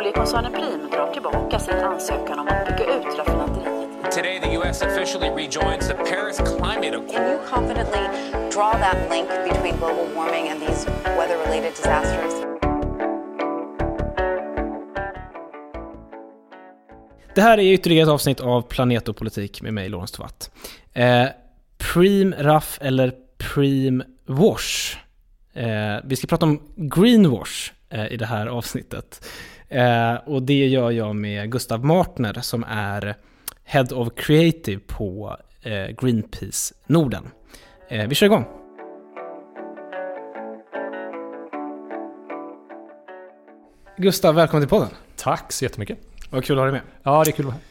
Oljekoncernen Prim drar tillbaka sin ansökan om att bygga ut raffinaderiet. Today, the U.S. officially rejoins the Paris Climate Accord. Can you confidently draw that link between global warming and these weather related disasters? Det här är ytterligare ett avsnitt av Planet och politik med mig, Lorentz Tovatt. Eh, Preem Raff eller Preem Wash. Eh, vi ska prata om greenwash eh, i det här avsnittet. Eh, och det gör jag med Gustav Martner som är Head of Creative på eh, Greenpeace Norden. Eh, vi kör igång. Gustav, välkommen till podden. Tack så jättemycket. Vad kul att ha dig med. Ja, det är kul att vara här.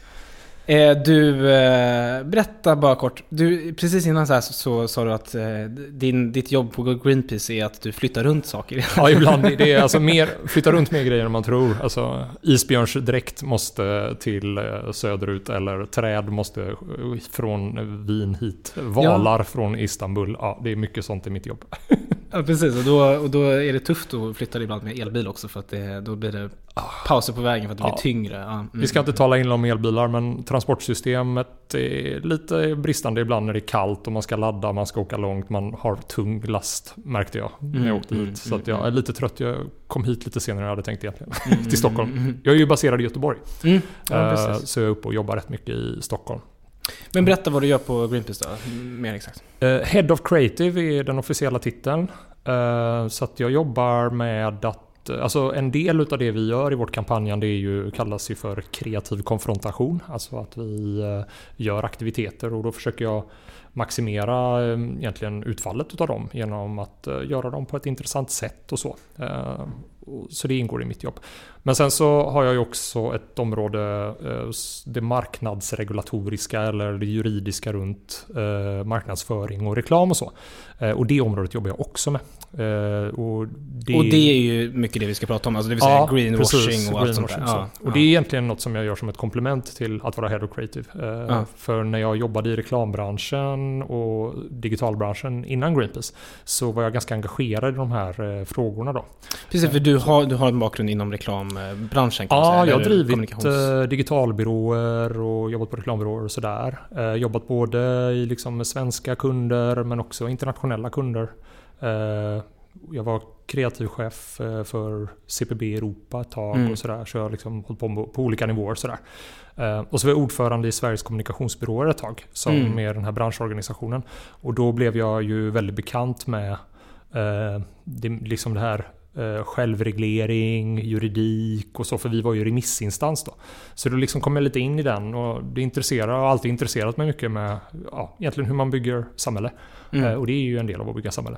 Eh, du, eh, berätta bara kort. Du, precis innan så, här så, så sa du att eh, din, ditt jobb på Greenpeace är att du flyttar runt saker. Ja, ibland. Det är alltså mer, flytta runt mer grejer än man tror. Alltså, isbjörnsdräkt måste till söderut eller träd måste från Wien hit. Valar från Istanbul. Ja, det är mycket sånt i mitt jobb. Ja, precis. Och då, och då är det tufft att flytta ibland med elbil också för att det, då blir det pauser på vägen för att det blir Ja. tyngre. Ja, mm. Vi ska inte tala in om elbilar, men transportsystemet är lite bristande ibland när det är kallt och man ska ladda, man ska åka långt, man har tung last märkte jag när jag Mm, åkte mm, hit. Så att mm, jag är lite trött. Jag kom hit lite senare än jag hade tänkt egentligen. Mm, till Stockholm. mm, mm. Jag är ju baserad i Göteborg. Mm. Ja, Eh, så jag är uppe och jobbar rätt mycket i Stockholm. Men berätta vad du gör på Greenpeace då, mer exakt. Eh, Head of Creative är den officiella titeln. Eh, så att jag jobbar med att eh, Alltså en del av det vi gör i vårt kampanjande är ju, kallas ju för kreativ konfrontation. Alltså att vi gör aktiviteter och då försöker jag maximera egentligen utfallet utav dem genom att göra dem på ett intressant sätt och så. Så det ingår i mitt jobb. Men sen så har jag ju också ett område, eh, det marknadsregulatoriska eller det juridiska runt eh, marknadsföring och reklam och så. Eh, Och det området jobbar jag också med. Och det, Och det är ju mycket det vi ska prata om, alltså det vill säga greenwashing precis, och allt sånt där. greenwashing, Ja. Och det är egentligen något som jag gör som ett komplement till att vara Head of Creative. Ja. För när jag jobbade i reklambranschen och digitalbranschen innan Greenpeace så var jag ganska engagerad i de här frågorna då. Precis, för du har, du har en bakgrund inom reklambranschen kan man säga. Ja, jag har drivit kommunikations- eh, digitalbyråer och jobbat på reklambyråer och sådär. Eh, jobbat både i liksom med svenska kunder men också internationella kunder. Eh, jag var kreativchef eh, för CPB Europa ett tag Mm. och sådär. Så jag har liksom hållit på på olika nivåer sådär. Och så var jag ordförande i Sveriges kommunikationsbyråer ett tag. Som Mm. med den här branschorganisationen. Och då blev jag ju väldigt bekant med eh, det, liksom det här självreglering, juridik och så, för vi var ju remissinstans då. Så då liksom kom jag lite in i den och det intresserar, har alltid intresserat mig mycket med ja, egentligen hur man bygger samhälle. Mm. Eh, och det är ju en del av att bygga samhälle.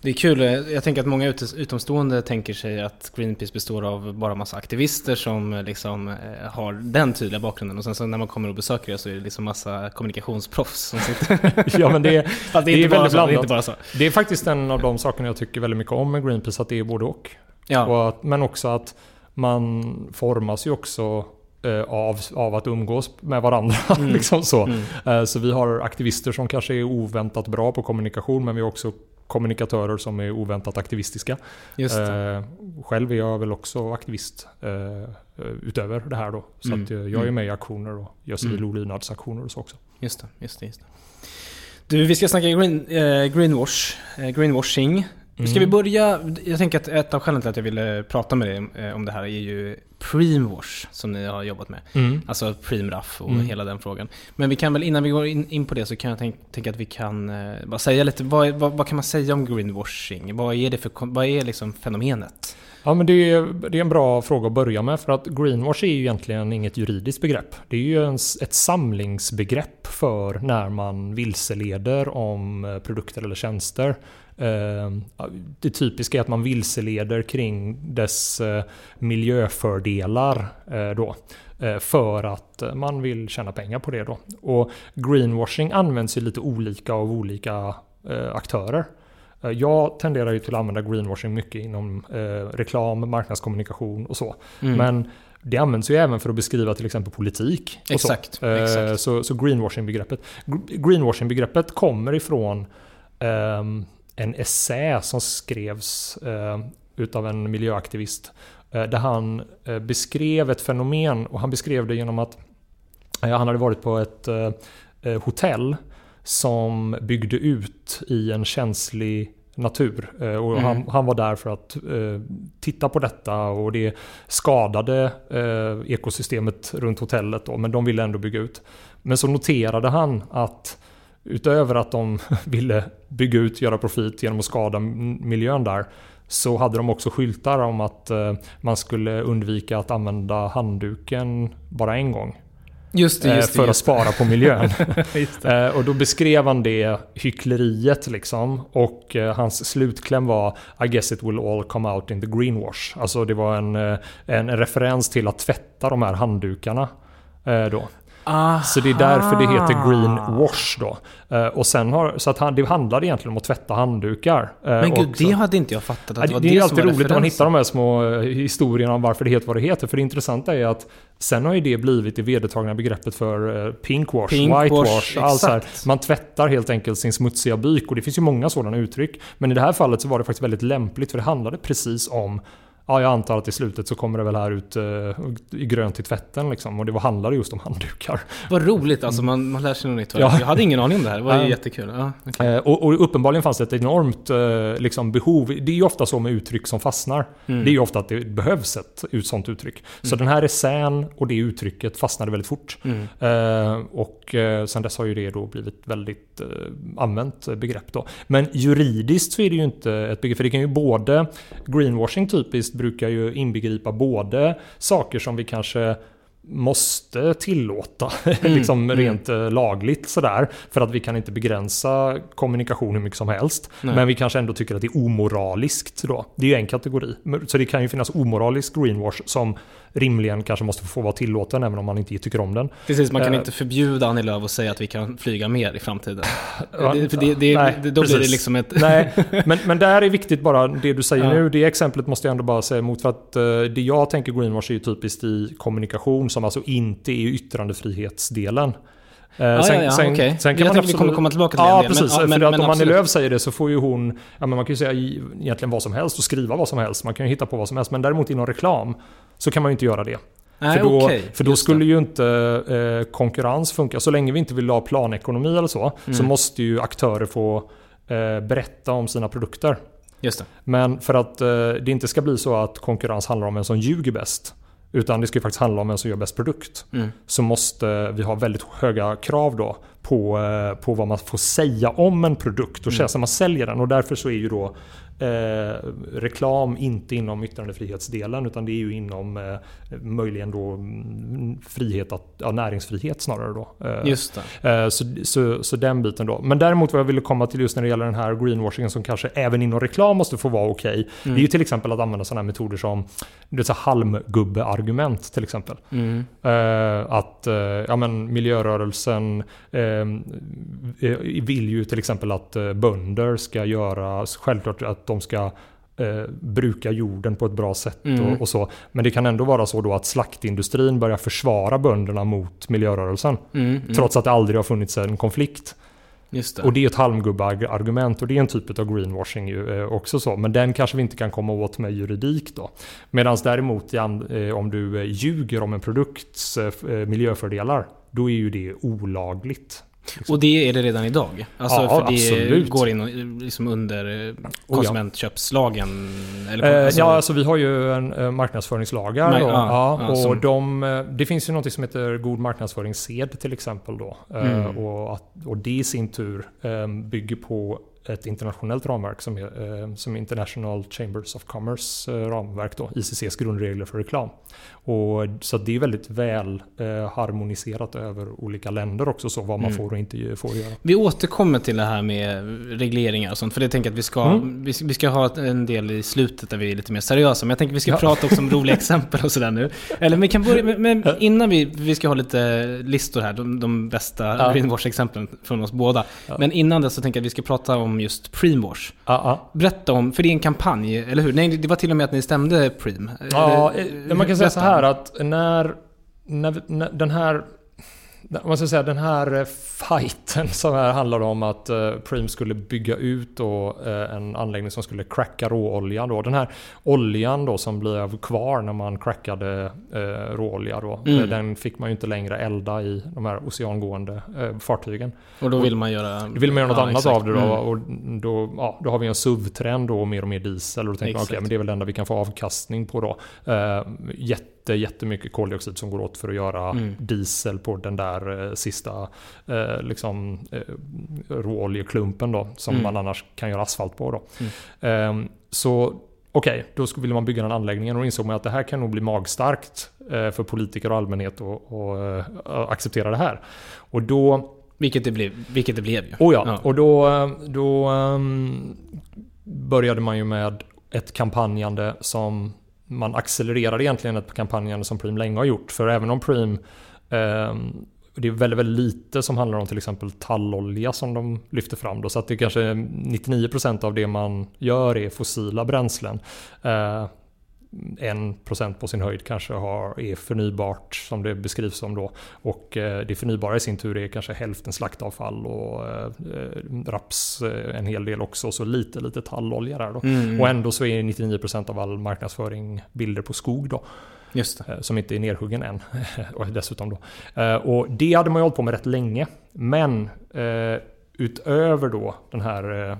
Det är kul, jag tänker att många ut- utomstående tänker sig att Greenpeace består av bara massa aktivister som eh, liksom eh, har den tydliga bakgrunden och sen så när man kommer och besöker er så är det liksom massa kommunikationsproffs som sitter. ja men det, Fast det är, Det är väldigt så, det är blandat. inte bara så. det är faktiskt en av de sakerna jag tycker väldigt mycket om med Greenpeace, att det är både och. Ja, och att, men också att man formas ju också eh, av, av att umgås med varandra. Mm. liksom så. mm. Så vi har aktivister som kanske är oväntat bra på kommunikation men vi har också kommunikatörer som är oväntat aktivistiska. Eh, själv är jag väl också aktivist eh, utöver det här då. Så Mm. eh, jag är Mm. med i aktioner och gör civil Mm. olydnadsaktioner och så också. Just det, just det, just det. Du, vi ska snacka green, eh, greenwash, eh, greenwashing. Ska Mm. vi börja? Jag tänker att ett av skälen till att jag ville prata med dig eh, om det här är ju Preemwash som ni har jobbat med. Mm. Alltså Preemraff och Mm. hela den frågan. Men vi kan väl innan vi går in, in på det så kan jag tänk, tänka att vi kan eh, bara säga lite, vad, vad, vad kan man säga om greenwashing? Vad är det för, vad är liksom fenomenet? Ja men det är, det är en bra fråga att börja med för att greenwash är ju egentligen inget juridiskt begrepp. Det är ju en, ett samlingsbegrepp för när man vilseleder om eh, produkter eller tjänster. Eh, Det typiska är att man vilseleder kring dess eh, miljöfördelar eh, då. eh, För att man vill tjäna pengar på det då. Och greenwashing används ju lite olika av olika aktörer. Jag tenderar ju till att använda greenwashing mycket inom reklam, marknadskommunikation och så. Mm. Men det används ju även för att beskriva till exempel politik. Exakt, Så, exakt. så, så greenwashing-begreppet. Gr- Greenwashing-begreppet kommer ifrån ehm, en essä som skrevs ehm, utav en miljöaktivist. eh, Där han eh, beskrev ett fenomen och han beskrev det genom att eh, han hade varit på ett eh, eh, hotell som byggde ut i en känslig natur. Eh, Och Mm. han, han var där för att eh, titta på detta och det skadade eh, ekosystemet runt hotellet då, men de ville ändå bygga ut. Men så noterade han att utöver att de ville bygga ut, göra profit genom att skada miljön där, så hade de också skyltar om att eh, man skulle undvika att använda handduken bara en gång. Just det, eh, just det. för att just spara på miljön. Eh, och då beskrev han det hyckleriet liksom. Och hans slutkläm var I guess it will all come out in the greenwash. Alltså det var en, en, en referens till att tvätta de här handdukarna. Då. Ah, Så det är därför det heter greenwash då. Eh, Och sen har, så att han, det handlade egentligen om att tvätta handdukar. eh, men gud, också. det hade inte jag fattat. Att det, det, var det det, är alltid roligt när man hittar de här små eh, historierna om varför det heter vad det heter. För det intressanta är att sen har ju det blivit det vedertagna begreppet för pinkwash, Pinkwash, whitewash. Allt så här. Man tvättar helt enkelt sin smutsiga byk och det finns ju många sådana uttryck. Men i det här fallet så var det faktiskt väldigt lämpligt för det handlade precis om Ja, jag antar att i slutet så kommer det väl här ut eh, i grönt i tvätten liksom. Och det var, handlade just om handdukar. Vad roligt, alltså man, man lär sig något nytt. Ja. Jag hade ingen aning om det här. Det var ju jättekul. Ja, okej. Eh, och, och uppenbarligen fanns det ett enormt eh, liksom, behov. Det är ju ofta så med uttryck som fastnar. Mm. Det är ju ofta att det behövs ett ut- sånt uttryck. Så den här essän och det uttrycket fastnade väldigt fort. Mm. Och sen dess har ju det då blivit väldigt använt begrepp då. Men juridiskt så är det ju inte ett begrepp, för det kan ju både greenwashing typiskt brukar ju inbegripa både saker som vi kanske måste tillåta, liksom rent eh, lagligt sådär. För att vi kan inte begränsa kommunikation hur mycket som helst. Nej. Men vi kanske ändå tycker att det är omoraliskt då. Det är ju en kategori. Så det kan ju finnas omoralisk greenwash som rimligen kanske måste få vara tillåten även om man inte tycker om den. Precis, man kan Eh. inte förbjuda Annie Lööf och säga att vi kan flyga mer i framtiden. Ja, det, det, det, nej, det, då blir det precis. liksom ett... Nej, men, men där är viktigt bara det du säger Ja. nu. Det exemplet måste jag ändå bara säga emot. För att eh, det jag tänker greenwash är ju typiskt i kommunikation som alltså inte är yttrandefrihetsdelen. Eh, ja, ja, okej. Jag tänker vi kommer komma tillbaka till det Ja, men- precis. men- för att men om Annie absolut. Lööf säger det så får ju hon... Ja, men man kan ju säga egentligen vad som helst och skriva vad som helst. Man kan ju hitta på vad som helst. Men däremot inom reklam så kan man ju inte göra det. Nej, för då, okej, för då skulle ju inte eh, konkurrens funka. Så länge vi inte vill ha planekonomi eller så, så Mm. måste ju aktörer få eh, berätta om sina produkter. Just det. Men för att eh, det inte ska bli så att konkurrens handlar om vem som ljuger bäst. Utan det ska ju faktiskt handla om vem som gör bäst produkt. Mm. Så måste vi ha väldigt höga krav då på, eh, på vad man får säga om en produkt och tjänst när man säljer den. Och därför så är ju då eh, reklam inte inom yttrandefrihetsdelen utan det är ju inom eh, möjligen då mm, frihet att, ja, näringsfrihet snarare då. Eh, Just det. Eh, Så, så, så den biten då. Men däremot vad jag ville komma till just när det gäller den här greenwashingen som kanske även inom reklam måste få vara okej. Det är ju till exempel att använda sådana här metoder som här halmgubbe-argument till exempel. Mm. Eh, att ja, men miljörörelsen vill ju till exempel att bönder ska göra, självklart att de ska eh, bruka jorden på ett bra sätt Mm. och, och så. Men det kan ändå vara så då att slaktindustrin börjar försvara bönderna mot miljörörelsen. Mm, mm. Trots att det aldrig har funnits en konflikt. Det. Och det är ett halmgubbe-argument och det är en typ av greenwashing ju, eh, också så. Men den kanske vi inte kan komma åt med juridik då. Medan däremot eh, om du eh, ljuger om en produkts eh, eh, miljöfördelar, då är ju det olagligt. Och det är det redan idag? Alltså Ja, för det absolut. går in och, liksom under eh, ja. konsumentköpslagen? Eller, Eh, alltså, ja, alltså vi har ju en eh, marknadsföringslagar. Nej, då. ja, Ja, och som- de, det finns ju något som heter god marknadsföringssed till exempel. Då. Mm. Och, att, och det i sin tur bygger på ett internationellt ramverk som är eh, som International Chambers of Commerce eh, ramverk då, ICCs grundregler för reklam. Och, så det är väldigt väl eh, harmoniserat över olika länder också så vad man Mm. får och inte får göra. Vi återkommer till det här med regleringar och sånt, för det tänker jag att vi ska, Mm. vi, vi ska ha en del i slutet där vi är lite mer seriösa. Men jag tänker att vi ska Ja. prata också om roliga exempel och sådär nu. Eller vi kan börja, men, men innan vi, vi ska ha lite listor här, de, de bästa Ja. greenwash-exemplen från oss båda. Men innan det så tänker jag att vi ska prata om just Preemwash. Ja, ja. Berätta om, för det är en kampanj, eller hur? Nej, det var till och med att ni stämde Preem. Ja, Eller- eh, man kan säga så här att när, när, när den här man ska säga, den här eh, fighten som här handlar om att uh, Preem skulle bygga ut då, uh, en anläggning som skulle cracka råolja. Då. Den här oljan då som blev kvar när man crackade råolja då, Mm. den fick man ju inte längre elda i de här oceangående fartygen. Och då vill man göra... Då vill man göra något ja, annat exakt. av det då. Mm. Och då, ja, då har vi en SUV-trend då, mer och mer diesel. Och då tänker man, okej, men det är väl det enda vi kan få avkastning på då. Uh, jätte, jättemycket koldioxid som går åt för att göra Mm. diesel på den där eh, sista eh, liksom, eh, råoljeklumpen då. Som Mm. man annars kan göra asfalt på då. Ehm, så okej, då skulle- ville man bygga den anläggningen och insåg man att det här kan nog bli magstarkt eh, för politiker och allmänhet att eh, acceptera det här. Och då Vilket, det blev, vilket det blev ju. Oh ja, Ja. och då, då ehm, började man ju med ett kampanjande som man accelererar egentligen ett kampanjande som Preem länge har gjort. För även om Preem eh, det är väldigt, väldigt lite som handlar om till exempel tallolja som de lyfter fram. Då, så att det är kanske 99% av det man gör är fossila bränslen. Eh, 1% på sin höjd kanske har, är förnybart som det beskrivs som då. Och eh, det förnybara i sin tur är kanske hälften slaktavfall och eh, raps eh, en hel del också. Och så lite, lite tallolja där då. Mm, Och ändå så är 99% av all marknadsföring bilder på skog då. Som inte är nerhuggen än. och dessutom då. Eh, Och det hade man ju hållit på med rätt länge. Men utöver då den här eh,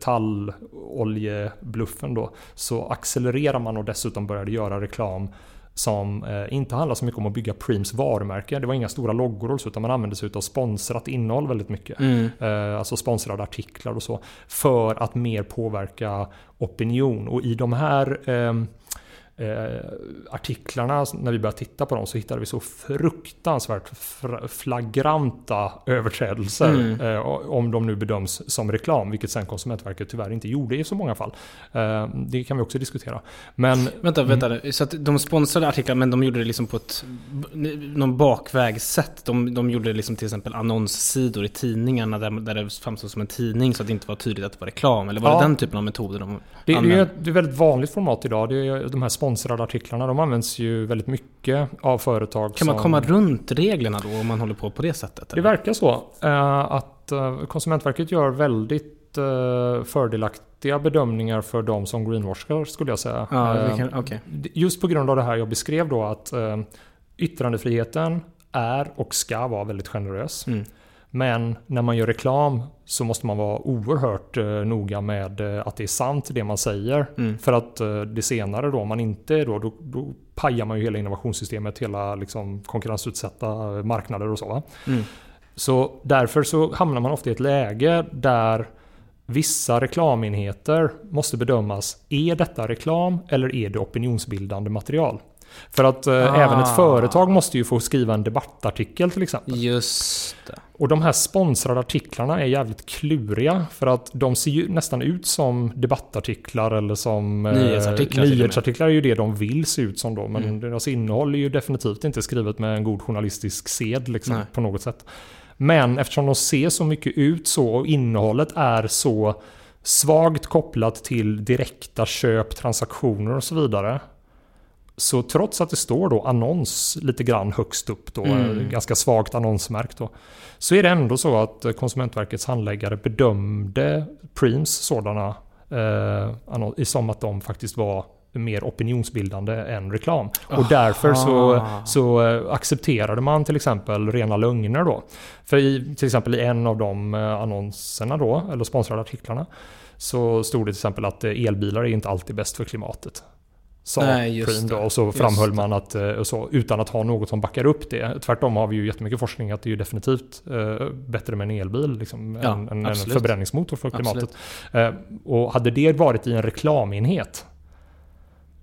talloljebluffen då. Så accelererar man och dessutom började göra reklam som eh, inte handlar så mycket om att bygga Preems varumärke. Det var inga stora loggor så, utan man använde sig av sponsrat innehåll väldigt mycket. Mm. Eh, alltså sponsrade artiklar och så. För att mer påverka opinion. Och i de här ehm, eh, artiklarna, när vi började titta på dem, så hittade vi så fruktansvärt flagranta överträdelser. Mm. Eh, om de nu bedöms som reklam, vilket sen Konsumentverket tyvärr inte gjorde i så många fall. Eh, det kan vi också diskutera. Men Vänta, vänta. Så att de sponsrade artiklar men de gjorde det liksom på ett någon bakvägssätt. De, de gjorde liksom till exempel annonssidor i tidningarna där, där det framstod som en tidning så att det inte var tydligt att det var reklam. Eller var Ja. det den typen av metoder de Det, det, är använde? det är ett väldigt vanligt format idag. Det är, de här sponsrade artiklarna de används ju väldigt mycket av företag. Kan man som- komma runt reglerna då om man håller på på det sättet? Det eller? verkar så. eh, att eh, Konsumentverket gör väldigt eh, fördelaktiga bedömningar för de som greenwashar skulle jag säga. Ja, det kan, okej. Just på grund av det här jag beskrev då att yttrandefriheten är och ska vara väldigt generös. Mm. Men när man gör reklam så måste man vara oerhört eh, noga med eh, att det är sant det man säger. Mm. För att eh, det senare då, om man inte är då, då, då pajar man ju hela innovationssystemet, hela liksom, konkurrensutsatta marknader och så. Va? Mm. Så därför så hamnar man ofta i ett läge där vissa reklamenheter måste bedömas. Är detta reklam eller är det opinionsbildande material? För att eh, Ah. även ett företag måste ju få skriva en debattartikel till exempel. Just det. Och de här sponsrade artiklarna är jävligt kluriga för att de ser ju nästan ut som debattartiklar eller som... eh, Nyhetsartiklar med. Nyhetsartiklar är ju det de vill se ut som då. Men Mm. deras innehåll är ju definitivt inte skrivet med en god journalistisk sed liksom, Nej. på något sätt. Men eftersom de ser så mycket ut så och innehållet är så svagt kopplat till direkta köp, transaktioner och så vidare. Så trots att det står då annons lite grann högst upp då, Mm. eh, ganska svagt annonsmärkt då. Så är det ändå så att Konsumentverkets handläggare bedömde Preems sådana eh, som att de faktiskt var mer opinionsbildande än reklam. Och därför så, Aha. så eh, accepterade man till exempel rena lögner då. För i, till exempel i en av de eh, annonserna då, eller sponsrade artiklarna, så stod det till exempel att elbilar är inte alltid bäst för klimatet. Sa Nej, Preem då. det. Och så Just framhöll det. man att, eh, så, utan att ha något som backar upp det. Tvärtom har vi ju jättemycket forskning att det är ju definitivt eh, bättre med en elbil liksom, Ja, än, än en förbränningsmotor för klimatet. Eh, och hade det varit i en reklamenhet,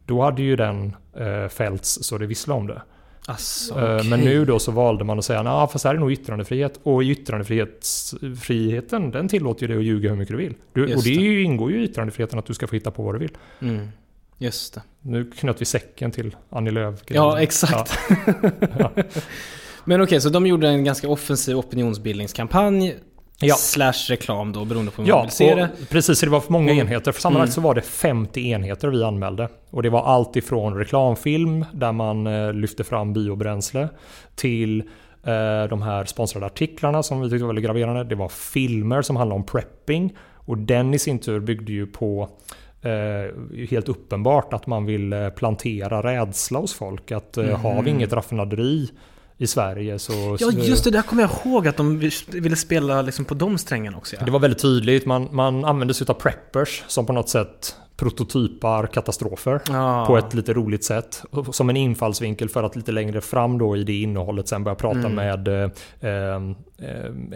då hade ju den eh, fällts så det visslar om det. Alltså, Eh, okej. Men nu då så valde man att säga nej fast här är nog yttrandefrihet. Och yttrandefriheten den tillåter ju dig att ljuga hur mycket du vill. Du, och det, det. Ingår ju i yttrandefriheten att du ska få hitta på vad du vill. Mm. Just det. Nu knöt vi säcken till Annie Lööf. Ja, exakt. Ja. Men okej, så de gjorde en ganska offensiv opinionsbildningskampanj. Ja. Slash reklam då, beroende på hur man Ja, vill se det. precis. Det var för många Mm. enheter. För sammanlagt Mm. så var det 50 enheter vi anmälde. Och det var allt ifrån reklamfilm där man eh, lyfte fram biobränsle till eh, de här sponsrade artiklarna som vi tyckte var väldigt graverande. Det var filmer som handlade om prepping. Och den i sin tur byggde ju på helt uppenbart att man vill eh, plantera rädsla hos folk. Att eh, har vi Mm. inget raffinaderi i Sverige så... Ja, just det. Där kommer jag ihåg att de ville spela liksom på de strängarna också. Ja. Det var väldigt tydligt. Man, man använde sig av preppers som på något sätt prototypar katastrofer. Ja. På ett lite roligt sätt. Som en infallsvinkel för att lite längre fram då i det innehållet sen börja prata Mm. med eh,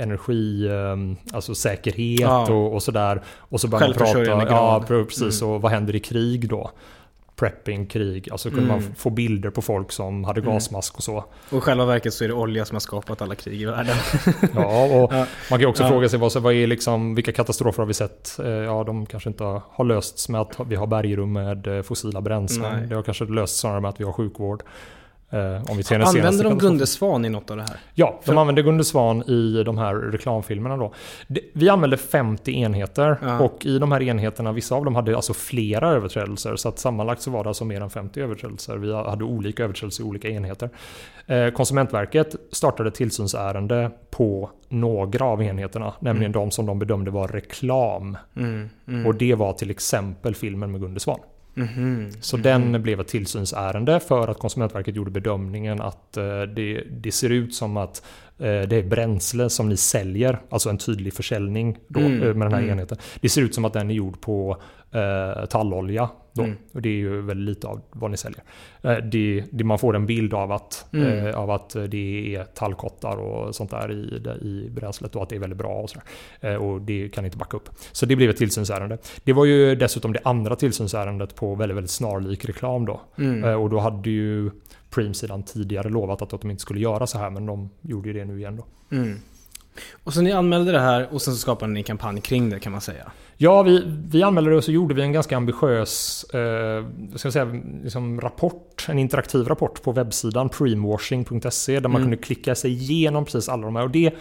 energi, eh, alltså säkerhet Ja. och, och sådär. Och så börjar man prata, ja precis, Mm. och vad händer i krig då? Prepping, krig, alltså kunde Mm. man få bilder på folk som hade Mm. gasmask och så. Och i själva verket så är det olja som har skapat alla krig i världen. Ja, och Ja. man kan också Ja. fråga sig vad, vad är liksom, vilka katastrofer har vi sett? Eh, Ja, de kanske inte har lösts med att vi har bergrum med eh, fossila bränslen. Nej. Det har kanske lösts snarare med att vi har sjukvård. Eh, Om vi ser den Använder de. Gunde Svan i något av det här? Ja, de För- använder Gunde Svan i de här reklamfilmerna då. Vi använde 50 enheter Ja. och i de här enheterna, vissa av dem hade alltså flera överträdelser. Så att sammanlagt så var det alltså mer än 50 överträdelser. Vi hade olika överträdelser i olika enheter. Eh, Konsumentverket startade tillsynsärende på några av enheterna, nämligen de som de bedömde var reklam. Mm, mm. Och det var till exempel filmen med Gunde Svan. Mhm, Så mhm. den blev ett tillsynsärende för att Konsumentverket gjorde bedömningen att eh, det, det ser ut som att eh, det är bränsle som ni säljer, alltså en tydlig försäljning då, Mm, eh, med den här mm. enheten. Det ser ut som att den är gjord på eh, tallolja. Då. Mm. Och det är ju väldigt lite av vad ni säljer. Eh, det, det, man får en bild av att, Mm. eh, av att det är tallkottar och sånt där i, i bränslet och att det är väldigt bra och sådär. Eh, och det kan inte backa upp. Så det blev ett tillsynsärende. Det var ju dessutom det andra tillsynsärendet på väldigt, väldigt snarlik reklam då. Mm. Och då hade ju Preem sedan tidigare lovat att de inte skulle göra så här men de gjorde ju det nu igen då. Och så ni anmälde det här och sen så skapade ni en kampanj kring det kan man säga. Ja, vi, vi anmälde det och så gjorde vi en ganska ambitiös eh, ska jag säga, liksom rapport, en interaktiv rapport på webbsidan preemwashing.se där man Mm. kunde klicka sig igenom precis alla de här. Och det,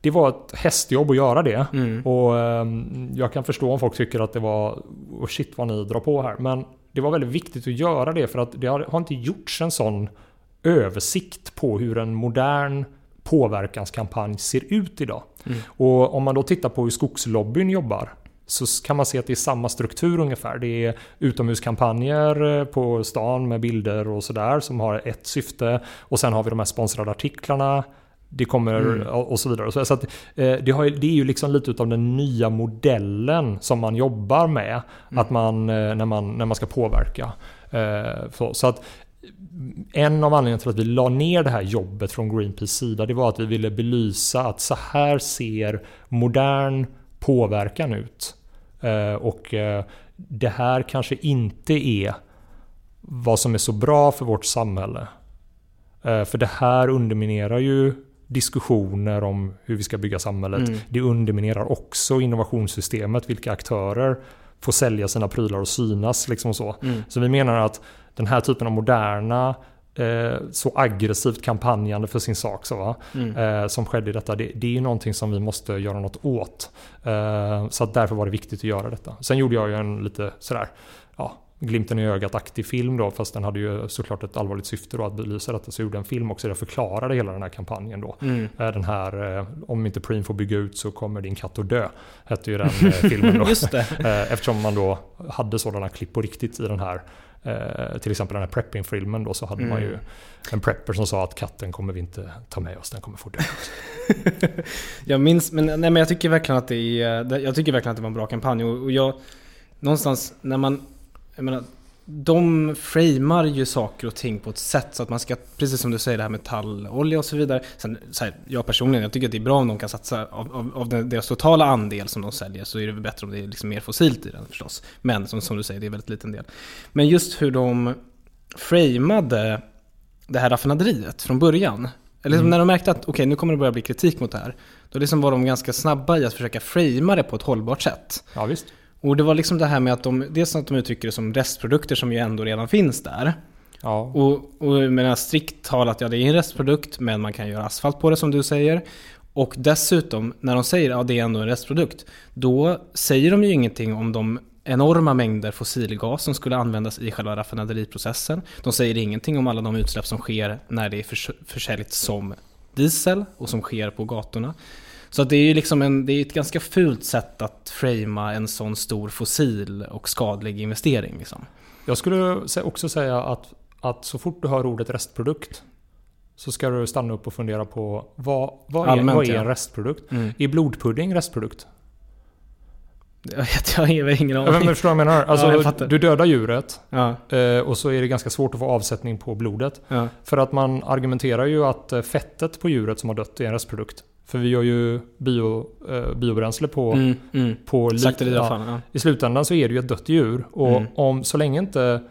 det var ett hästjobb att göra det. Mm. Och ehm, jag kan förstå om folk tycker att det var oh shit vad ni drar på här. Men det var väldigt viktigt att göra det för att det har, har inte gjorts en sån översikt på hur en modern påverkanskampanj ser ut idag. Mm. Och om man då tittar på hur skogslobbyn jobbar så kan man se att det är samma struktur ungefär. Det är utomhuskampanjer eh, på stan med bilder och sådär som har ett syfte. Och sen har vi de här sponsrade artiklarna. Det kommer Mm. och så vidare. Så, att, eh, det, har, det är ju liksom lite utav den nya modellen som man jobbar med. Mm. Att man, eh, när, man, när man ska påverka. Så att en av anledningarna till att vi la ner det här jobbet från Greenpeace sida det var att vi ville belysa att så här ser modern påverkan ut. Eh, Och eh, det här kanske inte är vad som är så bra för vårt samhälle. Eh, För det här underminerar ju diskussioner om hur vi ska bygga samhället. Mm. Det underminerar också innovationssystemet, vilka aktörer får sälja sina prylar och synas. Liksom så. Mm. Så vi menar att den här typen av moderna, eh, så aggressivt kampanjande för sin sak så, va? Mm. Eh, som skedde i detta, det, det är någonting som vi måste göra något åt. Eh, så därför var det viktigt att göra detta. Sen gjorde jag ju en lite sådär, glimten i ögat-aktig film då, fast den hade ju såklart ett allvarligt syfte då att belysa detta. Så gjorde en film också där förklarade hela den här kampanjen då. Mm. Eh, Den här, eh, om inte Preem får bygga ut så kommer din katt att dö, hette ju den eh, filmen då. Just det. Eftersom man då hade sådana klipp på riktigt i den här eh, till exempel den här prepping-filmen då så hade man Mm. ju en prepper som sa att katten kommer vi inte ta med oss, den kommer få dö. Jag minns, men, nej, men jag tycker verkligen att det är, jag tycker verkligen att det var en bra kampanj och, och jag, någonstans när man, jag menar, de framar ju saker och ting på ett sätt så att man ska, precis som du säger det här med tallolja och så vidare. Sen, så här, jag personligen, jag tycker att det är bra om de kan satsa av, av, av deras totala andel som de säljer så är det väl bättre om det är liksom mer fossilt i den förstås. Men som, som du säger, det är en väldigt liten del. Men just hur de framade det här raffinaderiet från början. Eller liksom när de märkte att okej, nu kommer det börja bli kritik mot det här. Då liksom var de ganska snabba i att försöka framea det på ett hållbart sätt. Ja visst. Och det var liksom det här med att de, dels att de uttrycker det som restprodukter som ju ändå redan finns där. Ja. Och, och menar strikt talat, ja det är en restprodukt men man kan göra asfalt på det som du säger. Och dessutom, när de säger att ja, det är ändå en restprodukt, då säger de ju ingenting om de enorma mängder fossilgas som skulle användas i själva raffinaderiprocessen. De säger ingenting om alla de utsläpp som sker när det är förs- försäljt som diesel och som sker på gatorna. Så det är ju liksom en, det är ett ganska fult sätt att framea en sån stor fossil och skadlig investering. Liksom. Jag skulle också säga att, att så fort du hör ordet restprodukt så ska du stanna upp och fundera på vad, vad, är, Allmänt, vad är ja. en restprodukt? Mm. Är blodpudding restprodukt? Jag, vet, jag har ingen Ja, men aning. förstår du vad jag menar? Alltså, jag fattar. du dödar djuret Ja, eh, och så är det ganska svårt att få avsättning på blodet. ja. För att man argumenterar ju att eh, fettet på djuret som har dött är en restprodukt. För vi gör ju bio, eh, biobränsle på, Mm, mm. på li- Slakteriavfall. Ja. I slutändan så är det ju ett dött djur. Och Mm. om, så länge inte...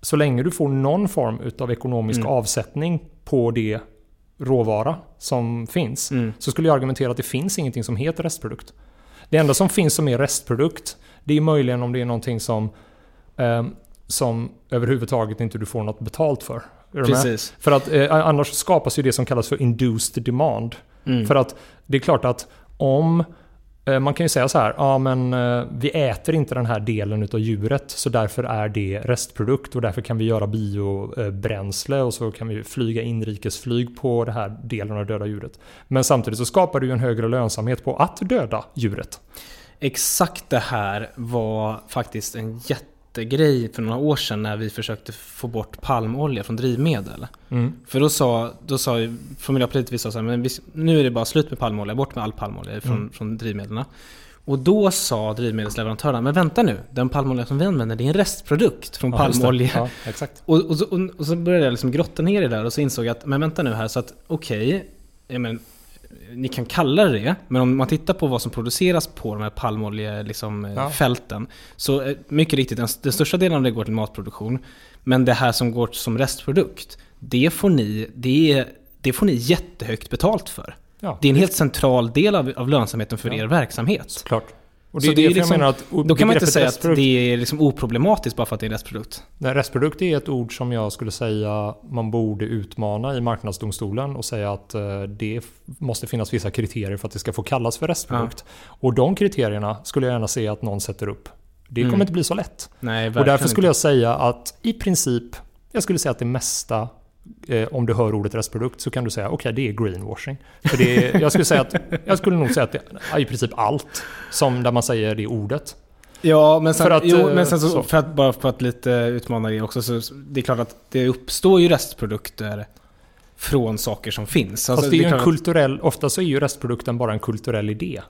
Så länge du får någon form utav ekonomisk Mm. avsättning på det råvara som finns. Mm. Så skulle jag argumentera att det finns ingenting som heter restprodukt. Det enda som finns som är restprodukt, det är möjligen om det är någonting som, eh, som överhuvudtaget inte du får något betalt för. För att eh, annars skapas ju det som kallas för induced demand. Mm. För att det är klart att om eh, man kan ju säga så här, ja men eh, vi äter inte den här delen utav djuret så därför är det restprodukt och därför kan vi göra biobränsle och så kan vi flyga inrikesflyg på den här delen av döda djuret. Men samtidigt så skapar det ju en högre lönsamhet på att döda djuret. Exakt det här var faktiskt en jättegrej för några år sedan när vi försökte få bort palmolja från drivmedel. Mm. För då sa, då sa ju- från Miljöpartiet, vi sa så här, men vi, nu är det bara slut med palmolja, bort med all palmolja från, Mm. från drivmedlen. Och då sa drivmedelsleverantörerna, men vänta nu, den palmolja som vi använder det är en restprodukt från Ja, palmolja. Ja, exakt. Och, och, så, och, och så började jag liksom grotta ner i det där och så insåg jag att, men vänta nu här, så att okej, men, ni kan kalla det det, men om man tittar på vad som produceras på de här palmoljefälten liksom, eh, Ja. fälten, så eh, mycket riktigt, den, den största delen av det går till matproduktion. Men det här som går som restprodukt, det får ni, det, det får ni jättehögt betalt för. Ja, Det är en helt central del av, av lönsamheten för Ja. er verksamhet. klart. Och det Så är det är liksom- jag menar att Då kan man inte säga att det är liksom oproblematiskt bara för att det är en restprodukt. Nej, restprodukt är ett ord som jag skulle säga man borde utmana i marknadsdomstolen och säga att eh, det måste finnas vissa kriterier för att det ska få kallas för restprodukt. Och de kriterierna skulle jag gärna se att någon sätter upp. Det kommer Mm. inte bli så lätt. Nej, Och därför skulle inte. jag säga att i princip, jag skulle säga att det mesta eh, om du hör ordet restprodukt så kan du säga okej det är greenwashing. För det är, jag, skulle säga att, jag skulle nog säga att det är i princip allt som där man säger det ordet. Ja, men sen, För att, jo, eh, men sen så, så. för att bara för att lite utmana det också, så det är klart att det uppstår ju restprodukter från saker som finns. Alltså, Fast det är ju en kulturell, ofta så är ju restprodukten bara en kulturell idé.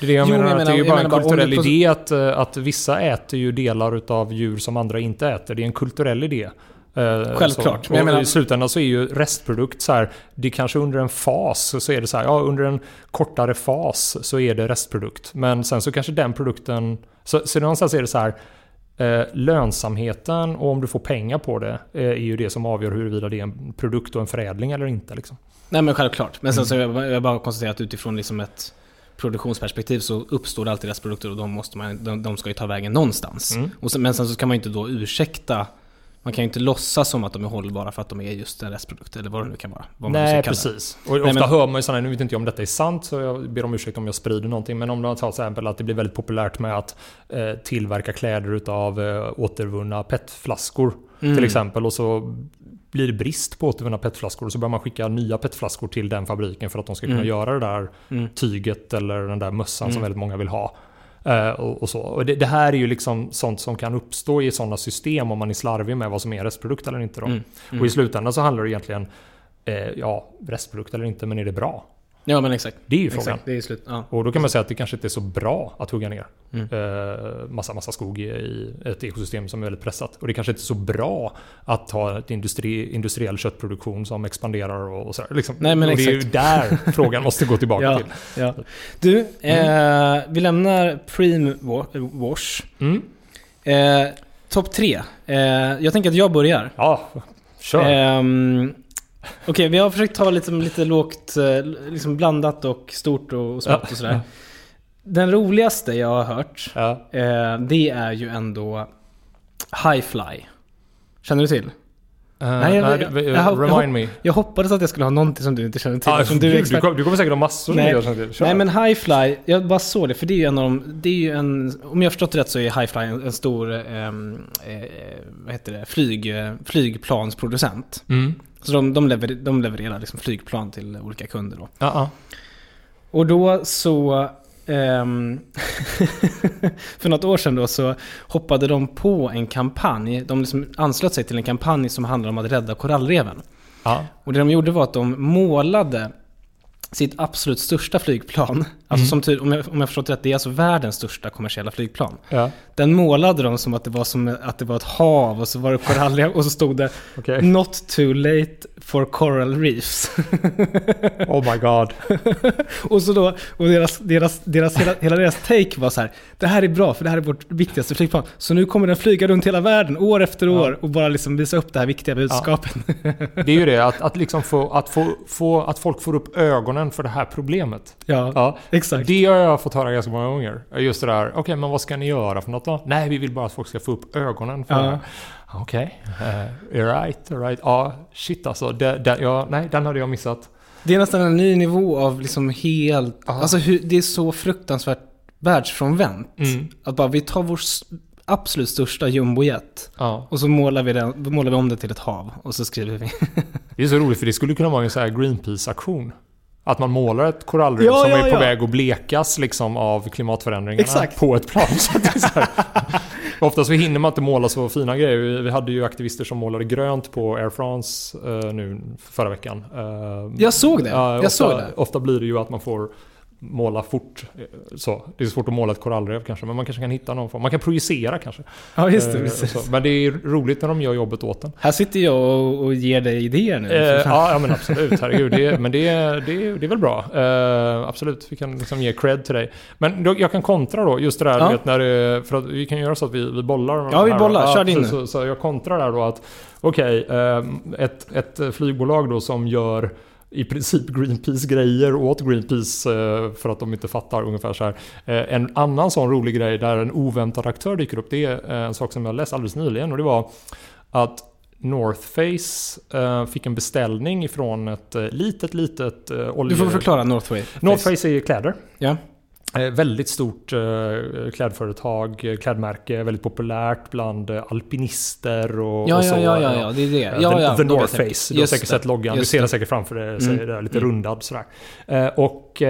Det är det jag Jo, menar, men jag att det är menar- ju bara en menar kulturell idé att, eh, att vissa äter ju delar utav djur som andra inte äter. Det är en kulturell idé. Eh, Självklart, Så. Och menar- I slutändan så är ju restprodukt så här, det kanske under en fas så är det så här, ja under en kortare fas så är det restprodukt. Men sen så kanske den produkten, så, så någonstans är det så här, Eh, lönsamheten och om du får pengar på det eh, är ju det som avgör huruvida det är en produkt och en förädling eller inte. Liksom. Nej men självklart. Men sen Mm. så jag, jag bara konstaterar att utifrån liksom ett produktionsperspektiv så uppstår det alltid restprodukter och de, måste man, de, de ska ju ta vägen någonstans. Mm. Och sen, men sen så kan man ju inte då ursäkta man kan ju inte låtsas som att de är hållbara för att de är just en restprodukt eller vad det nu kan vara. Nej, precis. Och ofta men- hör man ju sådana, nu vet inte jag om detta är sant så jag ber om ursäkt om jag sprider någonting. Men om man tar till exempel att det blir väldigt populärt med att eh, tillverka kläder utav eh, återvunna petflaskor. Mm. Till exempel. Och så blir det brist på återvunna petflaskor så börjar man skicka nya petflaskor till den fabriken för att de ska kunna Mm. göra det där Mm. tyget eller den där mössan som Mm. väldigt många vill ha. Eh, och, och så. Och det, det här är ju liksom sånt som kan uppstå i sådana system om man är slarvig med vad som är restprodukt eller inte. Då. Mm. Mm. Och i slutändan så handlar det egentligen, eh, ja, restprodukt eller inte, men är det bra? Ja men exakt. Det är ju frågan. exakt. Det är slut. Ja. Och då kan man säga att det kanske inte är så bra att hugga ner Mm. eh, massa, massa skog i, ett ekosystem som är väldigt pressat. Och det kanske inte är så bra att ha ett industri, industriell köttproduktion som expanderar och, och sådär. Liksom. Nej, men och det är ju exakt. där frågan måste gå tillbaka Ja, till. ja. Du, eh, vi lämnar Preem wa- Wash. Mm. Eh, Topp tre. Eh, jag tänker att jag börjar. Ja, kör. Okej, vi har försökt ta lite, lite lågt, eh, liksom blandat och stort och, och smått Ja. och sådär. Den roligaste jag har hört, ja. eh, det är ju ändå Highfly. Känner du till? Eh, Nej, jag- det- jag- jag hopp- jag remind me. Jag hoppades att jag skulle ha någonting som du inte känner till. Ah, eftersom du du, kommer, du kommer säkert ha massor Nej. med jag känner till. Kör. Nej men Highfly, jag bara såg det för det är ju en av de, det är ju en, om jag har förstått det rätt så är Highfly en, en stor, ehm, eh, vad heter det, Flyg, eh, flygplansproducent. Mm. Så de, de, lever, de levererar liksom flygplan till olika kunder då. Ja, ja. Och då så, ehm, för något år sedan då så hoppade de på en kampanj, de liksom anslöt sig till en kampanj som handlar om att rädda korallreven. ja. Och det de gjorde var att de målade sitt absolut största flygplan. Alltså Mm. som ty- om, jag, om jag förstått rätt, det är alltså världens största kommersiella flygplan. ja. Den målade de som att det var som att det var ett hav och så var det korallrev och så stod det Okej. Not too late for coral reefs. Oh my god. och så då, och deras, deras, deras, hela, hela deras take var så här. Det här är bra för det här är vårt viktigaste flygplan. Så nu kommer den flyga runt hela världen år efter år och bara liksom visa upp det här viktiga budskapet. Det är ju det, att, att, liksom få, att, få, få, att folk får upp ögonen för det här problemet. ja, Ja, exakt. Det har jag fått höra ganska många gånger. Just det där, okej men vad ska ni göra för något då? Nej, vi vill bara att folk ska få upp ögonen för Ja. det. Okej, okay. uh, right, right. Ja, shit alltså. Det, det, ja, nej, den hade jag missat. Det är nästan en ny nivå av liksom helt... Ja. Alltså hur, det är så fruktansvärt världsfrånvänt. Mm. Att bara vi tar vår absolut största jumbojet Ja. och så målar vi, den, målar vi om det till ett hav och så skriver vi. Det är så roligt för det skulle kunna vara en sån här Greenpeace-aktion. Att man målar ett korallrev Ja, som ja, är på ja. väg att blekas liksom av klimatförändringarna Exakt. på ett plan. Så att det så. Ofta så hinner man inte måla så fina grejer. Vi- hade ju aktivister som målade grönt på Air France eh, nu förra veckan. Eh, Jag såg det. Ja, jag ofta, såg det. Ofta blir det ju att man får måla fort. Så. Det är svårt att måla ett korallrev kanske, men man kanske kan hitta någon form. Man kan projicera kanske. Ja, just det. Eh, precis. Men det är roligt när de gör jobbet åt en. Här sitter jag och, och ger dig idéer nu. Eh, ja, ja, men absolut. Herregud. Det, men det, det, det är väl bra. Eh, absolut. Vi kan liksom ge cred till dig. Men då, jag kan kontra då, just det där, Ja. vet, när för att vi kan göra så att vi, vi bollar. Ja, vi bollar. då. Kör din precis. nu. så, så jag kontrar där då att, okej, eh, ett, ett flygbolag då som gör i princip Greenpeace-grejer åt Greenpeace eh, för att de inte fattar ungefär så här. Eh, En annan sån rolig grej där en oväntad aktör dyker upp, det är eh, en sak som jag läste alldeles nyligen och det var att North Face fick en beställning ifrån ett litet, litet olje... Du får förklara Northway. North Face är kläder. Ja. Eh, väldigt stort eh, klädföretag, eh, klädmärke, väldigt populärt bland alpinister och, Ja, och så. ja, ja, ja, ja, det är det. Ja, the, ja, the North. Face. Du har säkert sett loggan. Du ser den säkert framför dig. Mm. är det lite Mm. rundad sådär. Och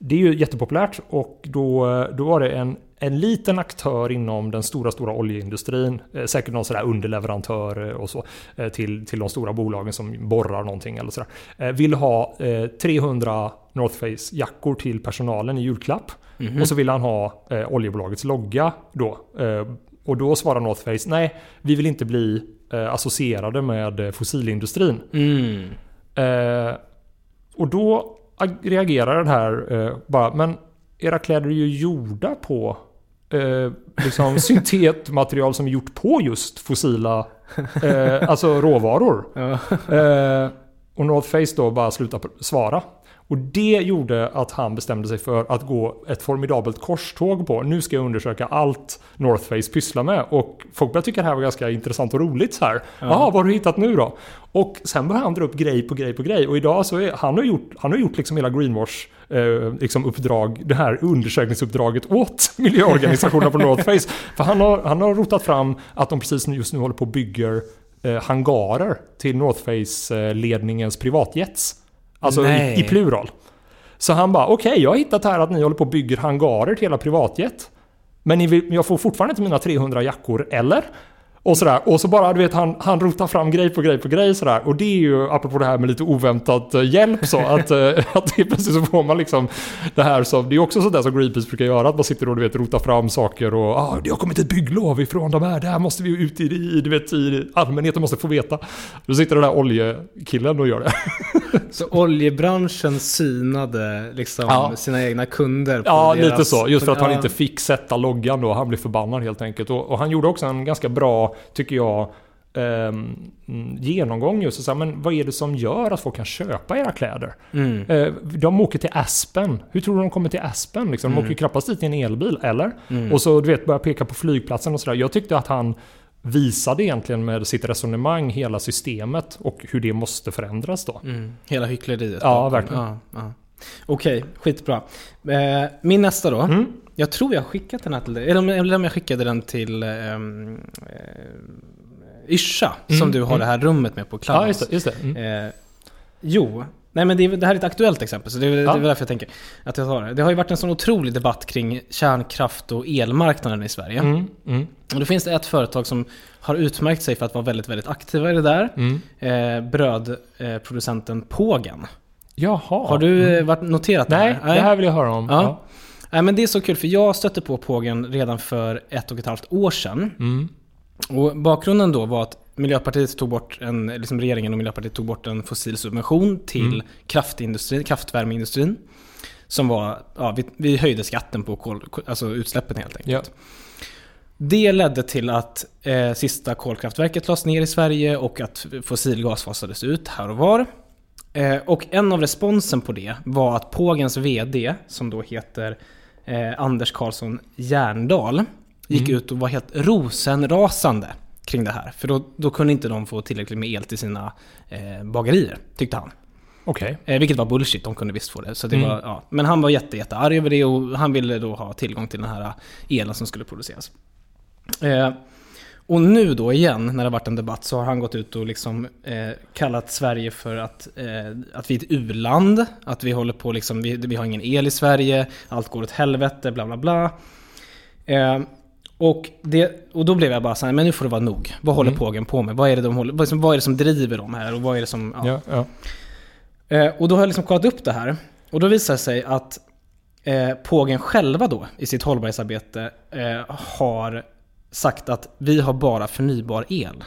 det är ju jättepopulärt och då, då var det en, en liten aktör inom den stora, stora oljeindustrin. Eh, säkert någon sådär underleverantör eh, och så. Eh, till, till de stora bolagen som borrar någonting eller sådär. Vill ha eh, 300 North Face jackor till personalen i julklapp. Mhm. Och så vill han ha oljebolagets logga då. Och då svarar North Face nej, vi vill inte bli associerade med fossilindustrin. Mm. Och då ag- reagerar den här bara, men era kläder är ju gjorda på eh, liksom syntetmaterial som är gjort på just fossila eh, alltså råvaror. Ja. Eh, och North Face då bara slutar svara. Och det gjorde att han bestämde sig för att gå ett formidabelt korståg på. Nu ska jag undersöka allt North Face pysslar med. Och folk började tycka det här var ganska intressant och roligt så här. Jaha, vad har du hittat nu då? Och sen började han dra upp grej på grej på grej. Och idag så är han har gjort, han har gjort liksom hela greenwash eh, liksom uppdrag, det här undersökningsuppdraget åt miljöorganisationerna på North Face. För han har, han har rotat fram att de precis just nu håller på och bygger eh, hangarer till North Face-ledningens privatjets. Alltså i, i plural. Så han bara, okej jag har hittat här att ni håller på och bygger hangarer till hela privatjet. Men vill, jag får fortfarande inte mina 300 jackor, eller? Och sådär. Och så bara, du vet, han, han rotar fram grej på grej på grej sådär. Och det är ju, apropå det här med lite oväntat eh, hjälp så, att, eh, att det plötsligt så får man liksom det här som, det är också sådär som Greenpeace brukar göra, att man sitter och du vet, rotar fram saker och ah, det har kommit ett bygglov ifrån de här, det här måste vi ut i, i du vet, i, allmänheten måste få veta. Då sitter den där oljekillen och gör det. Så oljebranschen synade liksom Ja. sina egna kunder Ja, deras, lite så. Just för att han inte fick sätta loggan då. Han blev förbannad helt enkelt. Och, och han gjorde också en ganska bra, tycker jag, mm, genomgång just. Så här, men vad är det som gör att folk kan köpa era kläder? Mm. Eh, de åker till Aspen. Hur tror du de kommer till Aspen? Liksom? De åker ju knappast dit i en elbil, eller? Mm. Och så du vet, börja peka på flygplatsen och sådär. Jag tyckte att han visade egentligen med sitt resonemang hela systemet och hur det måste förändras då. Mm. Hela hyckleriet. Ja, verkligen. Ja, ja. Okej, skitbra. Eh, min nästa då. Mm. Jag tror jag har skickat den här till dig. Eller om- jag skickade den till eh, Yrsa, som Mm, du har mm. det här rummet med på Ja, just Clubhouse. det. Just det. Mm. Eh, jo, nej men det, är- det här är ett aktuellt exempel, så det är, det Ja. är därför jag tänker att jag tar det. Det har ju varit en sån otrolig debatt kring kärnkraft och elmarknaden i Sverige. Mm. Mm. Och då finns det ett företag som har utmärkt sig för att vara väldigt, väldigt aktiva i det där. Mm. Eh, brödproducenten Pågen. Jaha. Har du eh, varit noterat Nej, det här? det här vill jag höra om. Ja. Nej men det är så kul för jag stötte på Pågen redan för ett och ett halvt år sedan. Mm. Och bakgrunden då var att Miljöpartiet tog bort en, liksom regeringen och Miljöpartiet tog bort en fossilsubvention till Mm. kraftindustrin, kraftvärmeindustrin. Som var, ja vi, vi höjde skatten på kol, alltså utsläppen helt enkelt. Ja. Det ledde till att eh, sista kolkraftverket lades ner i Sverige och att fossilgas fasades ut här och var. Eh, och en av responsen på det var att Pågens VD, som då heter eh, Anders Karlsson Järndal, gick ut och var helt rosenrasande kring det här. För då, då kunde inte de få tillräckligt med el till sina eh, bagerier, tyckte han. Okej. Eh, vilket var bullshit, de kunde visst få det. Så det Mm. var, ja. Men han var jätte, jätte arg över det och han ville då ha tillgång till den här elen som skulle produceras. Eh, och nu då igen, när det har varit en debatt, så har han gått ut och liksom eh, kallat Sverige för att, eh, att vi är ett u-land. Att vi håller på liksom, vi, vi har ingen el i Sverige, allt går åt helvete, bla bla bla. Eh, och, det, och då blev jag bara så här, men nu får det vara nog. Vad håller Mm. pågen på med? Vad är, det de håller, vad, är det som, vad är det som driver dem här? Och vad är det som... ja. Ja, ja. Eh, och då har jag liksom kollat upp det här. Och då visar det sig att eh, Pågen själva då i sitt hållbarhetsarbete eh, har sagt att vi har bara förnybar el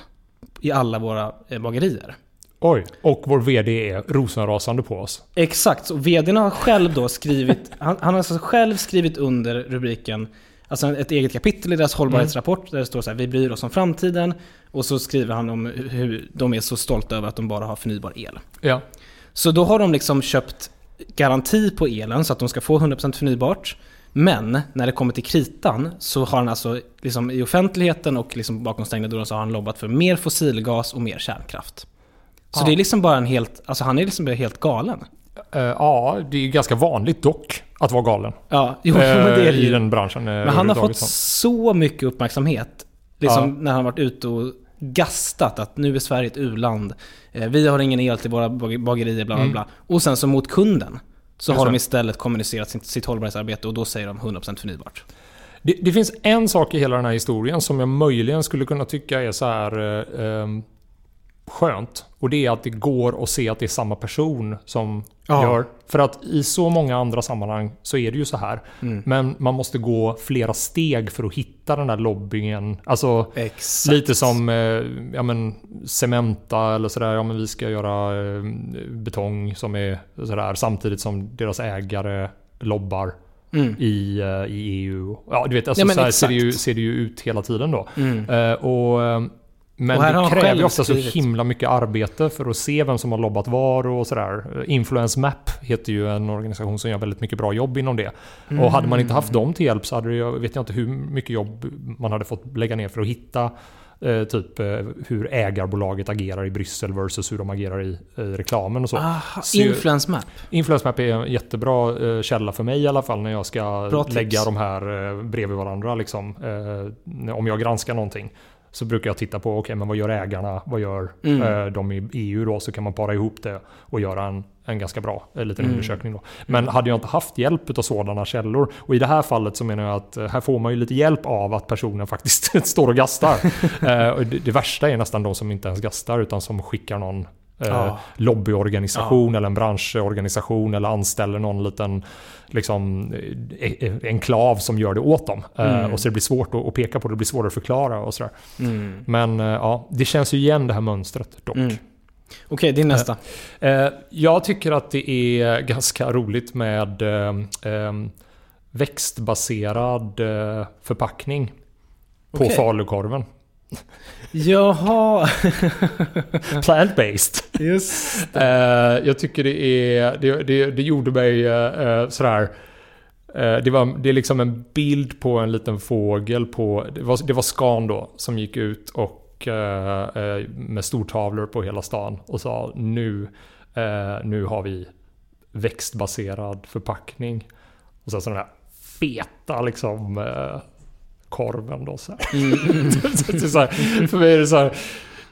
i alla våra eh, bagerier. Oj. Och vår VD är rosenrasande på oss. Exakt, så vdn har själv då skrivit, han, han har alltså själv skrivit under rubriken, alltså ett eget kapitel i deras hållbarhetsrapport där det står så här, vi bryr oss om framtiden. Och så skriver han om hur de är så stolta över att de bara har förnybar el. Ja. Så då har de liksom köpt garanti på elen så att de ska få 100% förnybart. Men när det kommer till kritan så har han alltså liksom i offentligheten och liksom bakom stängda dörrar så har han lobbat för mer fossilgas och mer kärnkraft. Så Ja. det är liksom bara en helt, alltså han är liksom helt galen. Eh, ja, det är ganska vanligt dock att vara galen. Ja, jo, men det är Eh, I den branschen. Men han har fått så. mycket uppmärksamhet. Liksom Ja. när han varit ute och gastat att nu är Sverige ett u-land. Eh, Vi har ingen el till våra bag- bagerier, bla bla Mm. bla. Och sen så mot kunden så har de istället kommunicerat sitt, sitt hållbarhetsarbete och då säger de 100% förnybart. Det, det finns en sak i hela den här historien som jag möjligen skulle kunna tycka är så här eh, ehm, skönt. Och det är att det går att se att det är samma person som Ja. gör. För att i så många andra sammanhang så är det ju så här. Mm. Men man måste gå flera steg för att hitta den där lobbyingen. Alltså Exakt. Lite som eh, ja, men, Cementa eller sådär. Ja, men vi ska göra eh, betong som är sådär. Samtidigt som deras ägare lobbar Mm. i, eh, i EU. Ja, du vet, alltså, men så här ser, det ju, ser det ju ut hela tiden då. Mm. Eh, och, eh, men det kräver ju ofta så himla mycket arbete för att se vem som har lobbat var och sådär. Influence Map heter ju en organisation som gör väldigt mycket bra jobb inom det. Och hade man inte haft dem till hjälp så hade jag vet jag inte hur mycket jobb man hade fått lägga ner för att hitta eh, typ eh, hur ägarbolaget agerar i Bryssel versus hur de agerar i, i reklamen och så. Aha, Så influence map. Influence Map är en jättebra eh, källa för mig i alla fall när jag ska lägga de här eh, bredvid varandra. Liksom. Eh, om jag granskar någonting så brukar jag titta på, okej men vad gör ägarna? Vad gör Mm. eh, de i EU då? Så kan man para ihop det och göra en, en ganska bra eh, liten Mm. undersökning då. Men hade jag inte haft hjälp av sådana källor och i det här fallet så menar jag att eh, här får man ju lite hjälp av att personen faktiskt står och gastar. eh, det, det värsta är nästan de som inte ens gastar utan som skickar någon Ja. lobbyorganisation eller en branschorganisation eller anställer någon liten liksom, eh, eh, enklav som gör det åt dem. Eh, Mm. och så det blir svårt att, peka på, det blir svårare att förklara och sådär. Mm. Men eh, ja, det känns ju igen det här mönstret dock. Mm. Okej, din nästa. Eh, jag tycker att det är ganska roligt med eh, eh, växtbaserad eh, förpackning på falukorven. Jaha, Plant-based. just Eh, jag tycker det är... Det, det, det gjorde mig eh, sådär... Eh, det, var, det är liksom en bild på en liten fågel på... Det var, det var Scan då som gick ut och med stortavlor på hela stan och sa nu, nu har vi växtbaserad förpackning. Och sen sådana här feta liksom korven då så här. För mig är det så här.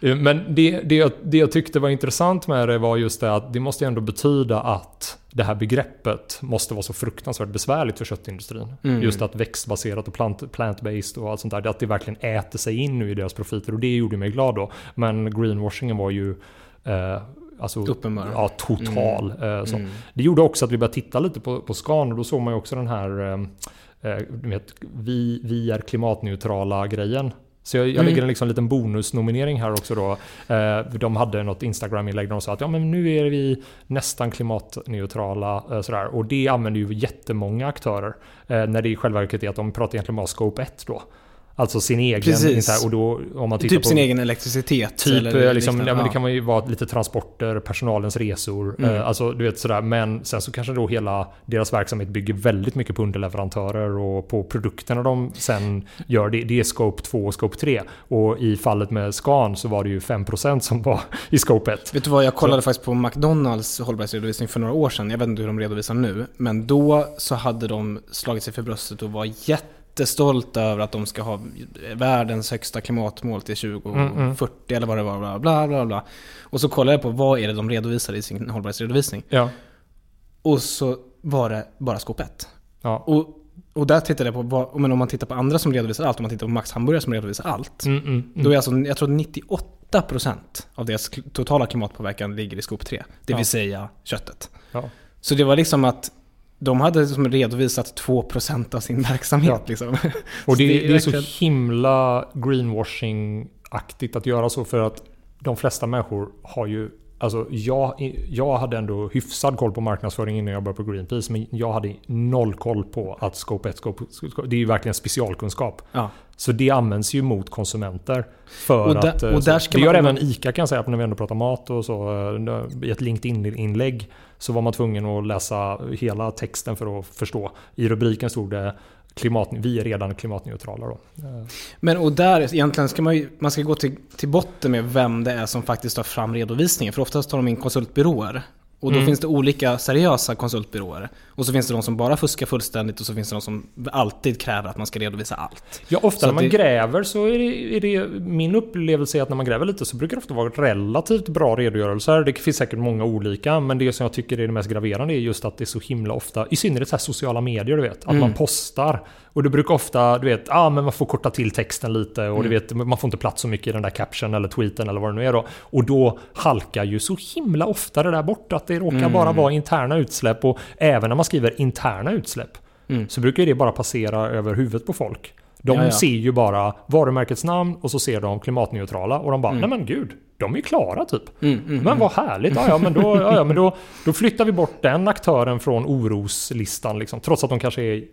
eh, Men det, det, jag, det jag tyckte var intressant med det var just det att det måste ändå betyda att det här begreppet måste vara så fruktansvärt besvärligt för köttindustrin. Just att växtbaserat och plant, plant-based och allt sånt där. Att det verkligen äter sig in nu i deras profiter och det gjorde mig glad då. Men greenwashingen var ju eh, Alltså, Uppenbar. Ja, total. eh, Så. Det gjorde också att vi började titta lite på, på Scan och då såg man ju också den här eh, vet, vi, vi är klimatneutrala grejen. Så jag, jag lägger en liksom liten bonusnominering här också då. Eh, de hade något Instagram-inlägg där de sa att ja, men nu är vi nästan klimatneutrala. Eh, sådär. Och det använder ju jättemånga aktörer. Eh, när det i själva verket är att de pratar egentligen bara scope 1 då. Alltså sin egen. Precis. så här, Och då, om man tittar Typ på, sin egen elektricitet. Typ, eller eh, liksom, ja, men det kan man ju vara lite transporter, personalens resor. Mm. Eh, alltså, du vet sådär. Men sen så kanske då hela deras verksamhet bygger väldigt mycket på underleverantörer och på produkterna de sen gör. Det, det är scope 2 och scope 3. Och i fallet med Scan så var det ju 5% som var i scope 1. Vet du vad, jag kollade faktiskt på McDonalds hållbarhetsredovisning för några år sedan. Jag vet inte hur de redovisar nu. Men då så hade de slagit sig för bröstet och var jättestolta över att de ska ha världens högsta klimatmål till 2040 eller vad det var. Bla, bla, bla, bla. Och så kollade jag på vad är det de redovisar i sin hållbarhetsredovisning. Ja. Och så var det bara skåp 1. Ja. Och, och där tittade jag på, vad, men om man tittar på andra som redovisar allt, om man tittar på Max Hamburgare som redovisar allt. Mm, mm, mm. Då är alltså, jag tror 98% av deras totala klimatpåverkan ligger i skop 3. Det vill Ja. säga köttet. Så det var liksom att de hade liksom redovisat 2% av sin verksamhet. Ja. Liksom. Och det, det är så verkligen- himla greenwashing-aktigt att göra så för att de flesta människor har ju Alltså jag, jag hade ändå hyfsad koll på marknadsföring innan jag började på Greenpeace. Men jag hade noll koll på att Scope 1, Scope, Scope det är ju verkligen specialkunskap. Ja. Så det används ju mot konsumenter. För Och där- att, eh, och så, där ska det gör man- även ICA kan jag säga, när vi ändå pratar mat och så. eh, I ett LinkedIn-inlägg så var man tvungen att läsa hela texten för att förstå. I rubriken stod det klimat, vi är redan klimatneutrala då. Eh. Men och där, egentligen ska man ju, man ska gå till, till botten med vem det är som faktiskt tar fram redovisningen. För oftast tar de in konsultbyråer. Och då Mm. finns det olika seriösa konsultbyråer. Och så finns det de som bara fuskar fullständigt och så finns det de som alltid kräver att man ska redovisa allt. Ja, ofta Så när man det- gräver så är det, är det... Min upplevelse är att när man gräver lite så brukar det ofta vara relativt bra redogörelser. Det finns säkert många olika, men det som jag tycker är det mest graverande är just att det är så himla ofta, i synnerhet så sociala medier, du vet. Att Mm. man postar. Och det brukar ofta, du vet, ah, men man får korta till texten lite och Mm. du vet, man får inte plats så mycket i den där caption eller tweeten eller vad det nu är då. Och då halkar ju så himla ofta det där bort att det råkar Mm. bara vara interna utsläpp och även när man skriver interna utsläpp Mm. så brukar ju det bara passera över huvudet på folk. De Ja, ja. ser ju bara varumärkets namn och så ser de klimatneutrala och de bara nej men gud, de är ju klara typ. Mm, mm, Men vad härligt, ja, ja, men, då, ja, ja, men då, då flyttar vi bort den aktören från oroslistan liksom, trots att de kanske är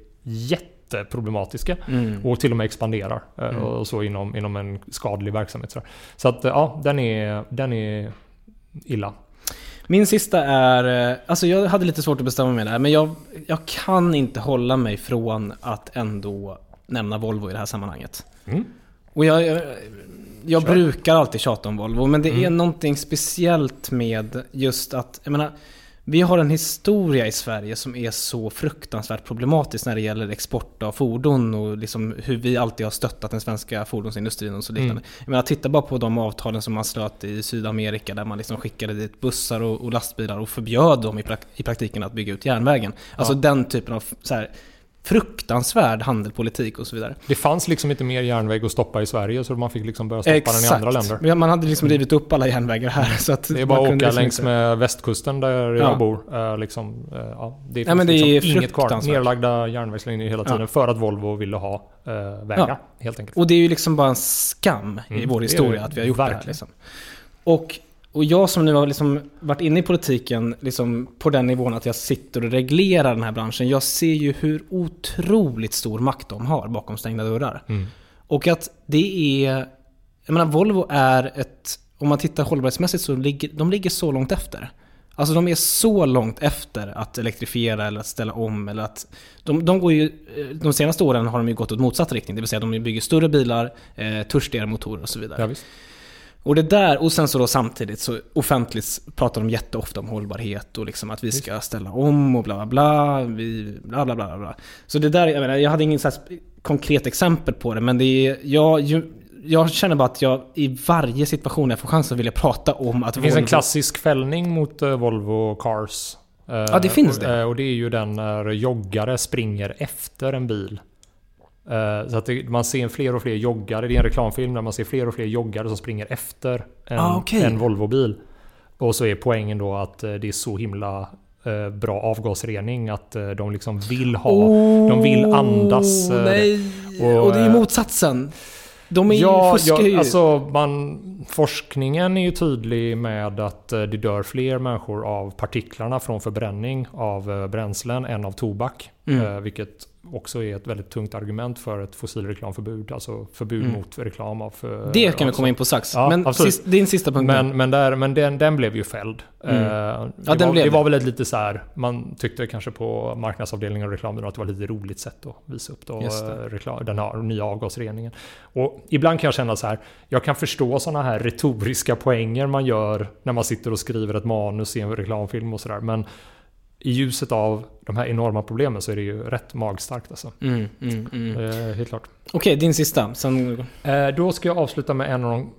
jätteproblematiska mm. och till och med expanderar eh, och så inom, inom en skadlig verksamhet. Så, så att ja, den är, den är illa. Min sista är, eh, alltså jag hade lite svårt att bestämma mig där, men jag, jag kan inte hålla mig från att ändå nämna Volvo i det här sammanhanget. Mm. Och jag, jag, brukar alltid tjata om Volvo, men det är Mm. någonting speciellt med just att, jag menar, vi har en historia i Sverige som är så fruktansvärt problematisk när det gäller export av fordon och liksom hur vi alltid har stöttat den svenska fordonsindustrin och så liknande. Mm. Jag menar, titta bara på de avtalen som man slöt i Sydamerika där man liksom skickade dit bussar och, och lastbilar och förbjöd dem i, prak- i praktiken att bygga ut järnvägen. Alltså Ja. den typen av så här, fruktansvärd handelpolitik och så vidare. Det fanns liksom inte mer järnväg att stoppa i Sverige så man fick liksom börja stoppa den i andra länder. Man hade liksom rivit upp alla järnvägar här. Så att Det är bara att åka liksom längs inte- med västkusten där Ja. jag bor. Eh, liksom, eh, ja, det finns Nej, men det är liksom inget kvar. Nerlagda järnvägslinjer hela tiden Ja. för att Volvo ville ha eh, vägar. Helt enkelt. Och det är ju liksom bara en skam i Mm, vår är historia att vi har gjort det här. Verkligen. Liksom. Och, och jag som nu har liksom varit inne i politiken liksom på den nivån att jag sitter och reglerar den här branschen. Jag ser ju hur otroligt stor makt de har bakom stängda dörrar. Mm. Och att det är... Jag menar Volvo är ett... Om man tittar hållbarhetsmässigt så ligger de ligger så långt efter. Alltså de är så långt efter att elektrifiera eller att ställa om eller att... De, de går ju... eh, De senaste åren har de ju gått åt motsatt riktning. Det vill säga de bygger större bilar, eh, törstigare motorer och så vidare. Ja. Och det där, och sen så då samtidigt så offentligt pratar de jätteofta om hållbarhet och liksom att vi ska ställa om och bla bla bla. Vi, bla bla bla bla. Så det där, jag menar, jag hade ingen så konkret exempel på det men det är, jag, ju, jag känner bara att jag i varje situation jag får chansen vill jag prata om att Det finns en Volvo- klassisk fällning mot eh, Volvo Cars. Eh, Ja, det finns det. eh, Och det är ju den när joggare springer efter en bil. Eh, Så att det, man ser fler och fler joggare. Det är en reklamfilm där man ser fler och fler joggare som springer efter en, Ah, okej. en Volvo-bil. Och så är poängen då att eh, det är så himla eh, bra avgasrening att de liksom vill ha... de vill andas. Nej, och, och, det är motsatsen. De är Ja, fuskar ja ju. alltså man, forskningen är ju tydlig med att det dör fler människor av partiklarna från förbränning av bränslen än av tobak. Mm. Eh, Vilket också är ett väldigt tungt argument för ett fossilreklamförbud. Alltså förbud Mm. mot reklam av... eh, det kan vi alltså. komma in på strax. Ja, men sist, din sista punkt. Men, men, där, men den, den blev ju fälld. Mm. Eh, Ja, det, var, det var väl ett lite så här, man tyckte kanske på marknadsavdelningen och reklamen att det var ett lite roligt sätt att visa upp då, reklam, den här nya avgasreningen. Och ibland kan jag känna så här, jag kan förstå sådana här retoriska poänger man gör när man sitter och skriver ett manus i en reklamfilm och sådär. Men i ljuset av de här enorma problemen så är det ju rätt magstarkt alltså. Mm, mm, mm. Eh, helt klart. Okej, din sista. Sen... Eh, då ska jag avsluta med en av de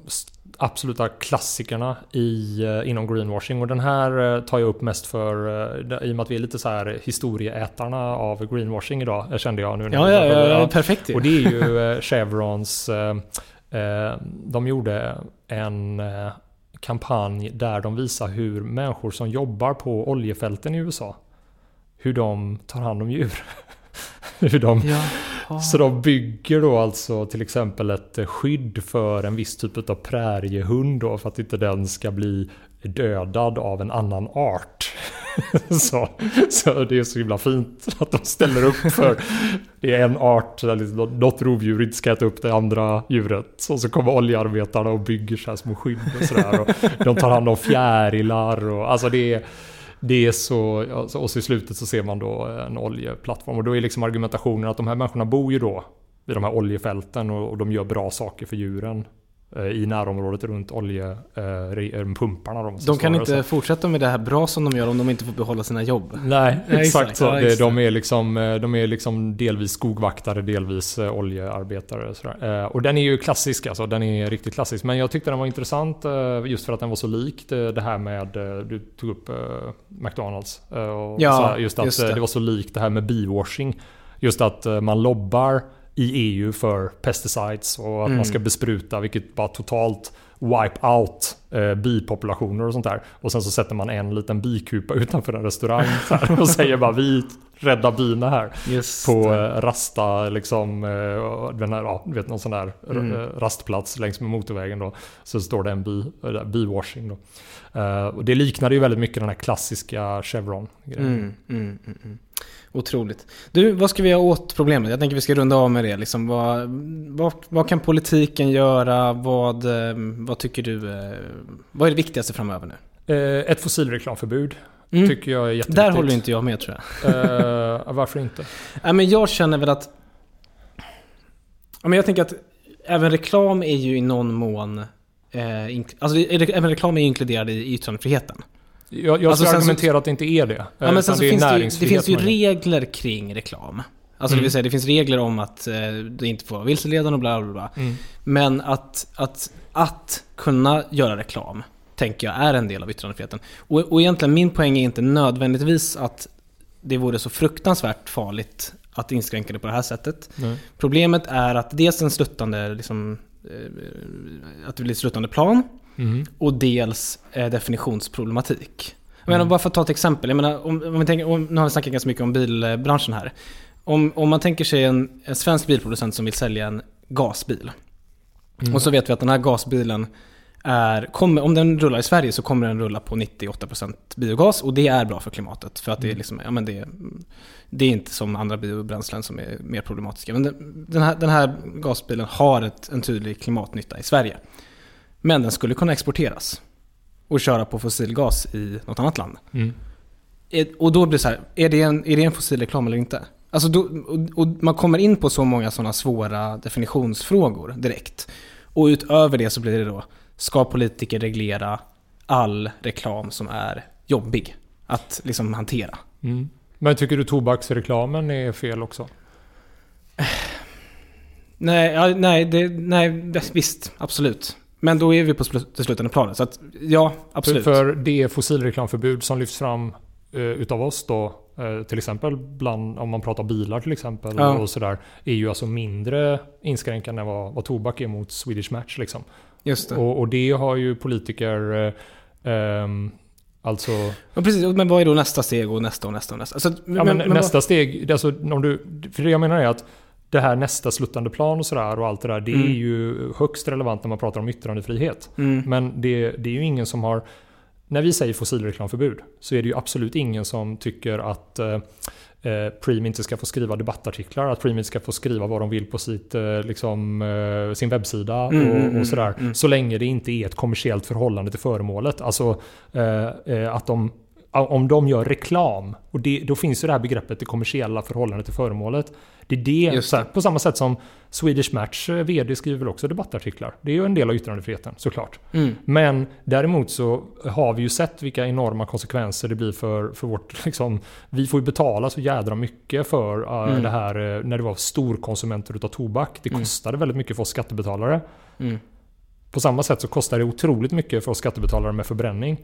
absoluta klassikerna i, eh, inom greenwashing. Och den här eh, tar jag upp mest för, eh, i och med att vi är lite så här historieätarna av greenwashing idag, kände jag nu. när Ja, ja, pratade. ja, perfekt. Och det är ju Chevrons, eh, de gjorde en kampanj där de visar hur människor som jobbar på oljefälten i USA, hur de tar hand om djur. hur de Ja. så de bygger då alltså till exempel ett skydd för en viss typ av präriehund då för att inte den ska bli dödad av en annan art. så, så det är så himla fint att de ställer upp för det är en art, liksom något rovdjur inte ska äta upp det andra djuret. Och så kommer oljearbetarna och bygger så här små skydd och sådär. De tar hand om fjärilar och alltså det är det är så, alltså, och så i slutet så ser man då eh, en oljeplattform. Och då är liksom argumentationen att de här människorna bor ju då vid de här oljefälten och, och de gör bra saker för djuren i närområdet runt oljepumparna. De, De kan inte fortsätta med det här bra som de gör om de inte får behålla sina jobb. Nej, Nej, exakt exakt. så. Ja, exakt. de, är liksom, eh, de är liksom delvis skogvaktare, delvis eh, oljearbetare. och. Eh, Och den är ju klassisk, alltså. Den är riktigt klassisk. Men jag tyckte den var intressant eh, just för att den var så lik det, här med, eh, du tog upp eh, McDonalds. eh, Och Ja, just att just eh, det. det var så likt det här med biwashing. Just att eh, man lobbar i EU för pesticides och att Mm. man ska bespruta vilket bara totalt wipe out eh, bipopulationer och sånt där. Och sen så sätter man en liten bikupa utanför en restaurang här, och säger bara vi räddar bina här. Just På eh, Rasta, liksom, eh, den här, ja, vet någon sån där Mm. eh, rastplats längs med motorvägen då. Så står det en bi, eh, biwashing då. Eh, och det liknade ju väldigt mycket den här klassiska Chevron-grejen. Mm, mm, mm, mm. Otroligt. Du, vad ska vi göra åt problemet? Jag tänker vi ska runda av med det. Liksom, vad, vad, vad kan politiken göra? Vad, eh, vad tycker du? eh, Vad är det viktigaste framöver nu? Eh, ett fossilreklamförbud Mm. tycker jag är jätteviktigt. Där håller inte jag med tror jag. Eh, varför inte? Nej, men jag känner väl att... Ja, men jag tänker att även reklam är ju i någon mån... Eh, alltså även reklam är ju inkluderad i yttrandefriheten. Jag, jag Alltså, ska sen så- argumentera att det inte är det. Ja, Eh, men sen utan så det finns det, det finns ju regler kring reklam. Alltså det Mm. vill säga det finns regler om att eh, det inte får vara vilseledande och bla bla bla. Mm. Men att, att, att kunna göra reklam, tänker jag, är en del av yttrandefriheten. Och, och egentligen min poäng är inte nödvändigtvis att det vore så fruktansvärt farligt att inskränka det på det här sättet. Nej. Problemet är att dels en sluttande, liksom, eh, att det blir ett sluttande plan. Mm. Och dels eh, definitionsproblematik. Jag menar, Mm. bara för att ta ett exempel. Jag menar, om, om vi tänker, om, nu har vi snackat ganska mycket om bilbranschen här. Om, om man tänker sig en, en svensk bilproducent som vill sälja en gasbil. Mm. Och så vet vi att den här gasbilen är, kommer, om den rullar i Sverige så kommer den rulla på 98% biogas och det är bra för klimatet. För att det är, Mm. liksom, ja, men det, det är inte som andra biobränslen som är mer problematiska. Men den, den, här, den här gasbilen har ett, en tydlig klimatnytta i Sverige. Men den skulle kunna exporteras. och köra på fossilgas i något annat land. Mm. Och då blir det så här, är det en, är det en fossilreklam eller inte? Alltså då, och, och man kommer in på så många sådana svåra definitionsfrågor direkt. Och utöver det så blir det då, ska politiker reglera all reklam som är jobbig att liksom hantera? Mm. Men tycker du tobaksreklamen är fel också? Nej, ja, nej, det, nej, visst, absolut. Men då är vi på det slutande planet. Så att, ja, absolut. För, det fossilreklamförbud som lyfts fram eh, utav oss då, eh, till exempel bland, om man pratar bilar till exempel Ja. och sådär, är ju alltså mindre inskränkande än vad, vad tobak är mot Swedish Match liksom. Just det. Och, och det har ju politiker eh, ehm, Alltså, Ja, precis, men vad är då nästa steg och nästa och nästa och nästa? Alltså, ja, men, nästa steg, alltså, om du, för det jag menar är att det här nästa sluttande plan och sådär och allt det där, det är Mm. ju högst relevant när man pratar om yttrandefrihet. Mm. Men det, det är ju ingen som har... När vi säger fossilreklamförbud så är det ju absolut ingen som tycker att eh, eh, Preem inte ska få skriva debattartiklar, att Preem inte ska få skriva vad de vill på sitt, eh, liksom, eh, sin webbsida Mm, mm, och, mm, och sådär. mm. Så länge det inte är ett kommersiellt förhållande till föremålet. Alltså eh, eh, att de om de gör reklam, och det, då finns ju det här begreppet det kommersiella förhållandet till föremålet. Det är det, det. här, på samma sätt som Swedish Match eh, VD skriver väl också debattartiklar. Det är ju en del av yttrandefriheten såklart. Mm. Men däremot så har vi ju sett vilka enorma konsekvenser det blir för, för vårt... Liksom, vi får ju betala så jädra mycket för eh, Mm. det här eh, när det var storkonsumenter utav tobak. Det Mm. kostade väldigt mycket för oss skattebetalare. Mm. På samma sätt så kostar det otroligt mycket för oss skattebetalare med förbränning.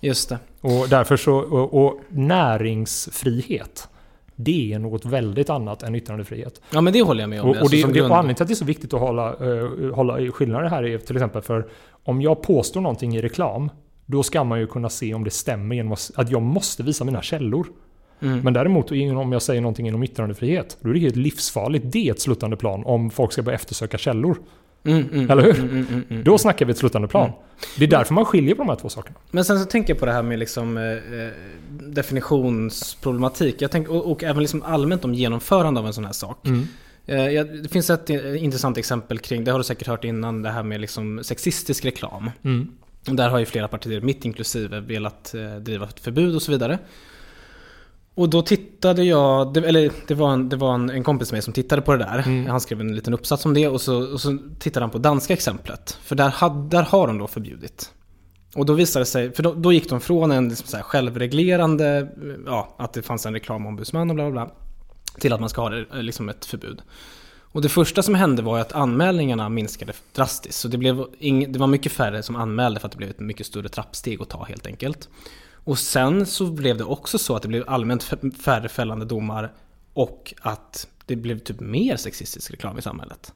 Just det. Och därför så... Och, och näringsfrihet. Det är något väldigt annat än yttrandefrihet. Ja men det håller jag med om. Och, och, alltså, det, det, och anledningen till att det är så viktigt att hålla, uh, hålla skillnader här är till exempel för om jag påstår någonting i reklam då ska man ju kunna se om det stämmer genom att att jag måste visa mina källor. Mm. Men däremot om jag säger någonting inom yttrandefrihet då är det helt livsfarligt. Det är ett sluttande plan om folk ska börja eftersöka källor. Mm, mm, Eller hur? Mm, mm, mm, mm. Då snackar vi ett sluttande plan. Det är därför man skiljer på de här två sakerna. Men sen så tänker jag på det här med liksom, eh, eh, definitionsproblematik. Jag tänker, och, och även liksom allmänt om genomförande av en sån här sak. Eh, ja, det finns ett eh, intressant exempel kring, det har du säkert hört innan, det här med liksom sexistisk reklam. Där har ju flera partier, mitt inklusive, velat eh, driva ett förbud och så vidare. Och då tittade jag, det, eller det var, en, det var en, en kompis med mig som tittade på det där. Mm. Han skrev en liten uppsats om det och så, och så tittade han på danska exemplet. För där, had, där har de då förbjudit. Och då visade det sig, för då, då gick de från en liksom så här självreglerande, ja, att det fanns en reklamombudsman och bla bla bla, till att man ska ha eh, liksom ett förbud. Och det första som hände var att anmälningarna minskade drastiskt. Så det, blev ing, det var mycket färre som anmälde för att det blev ett mycket större trappsteg att ta helt enkelt. Och sen så blev det också så att det blev allmänt färre fällande domar och att det blev typ mer sexistisk reklam i samhället.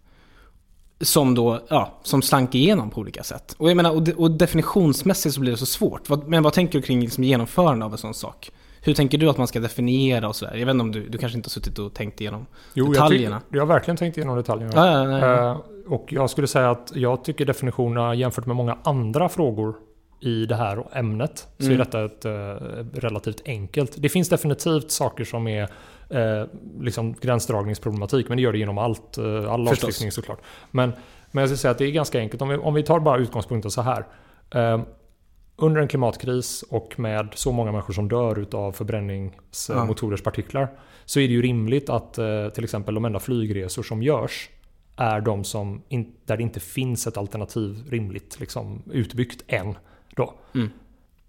Som då, ja, som slank igenom på olika sätt. Och jag menar, och, de, och definitionsmässigt så blir det så svårt. Men vad tänker du kring liksom genomförande av en sån sak? Hur tänker du att man ska definiera och sådär? Jag vet inte om du, du kanske inte har suttit och tänkt igenom Jo, jag, detaljerna? tycker- jag har verkligen tänkt igenom detaljerna. Ja, ja, ja, ja. Eh, och jag skulle säga att jag tycker definitionerna jämfört med många andra frågor i det här ämnet så Mm. är detta ett eh, relativt enkelt. Det finns definitivt saker som är eh, liksom gränsdragningsproblematik men det gör det genom allt, eh, all Förstås. lagstiftning såklart. Men, men jag skulle säga att det är ganska enkelt. Om vi, om vi tar bara utgångspunkten så här. Eh, under en klimatkris och med så många människor som dör utav förbränningsmotorers partiklar så är det ju rimligt att till exempel de enda flygresor som görs är de som in, där det inte finns ett alternativ rimligt liksom, utbyggt än. Då. Mm.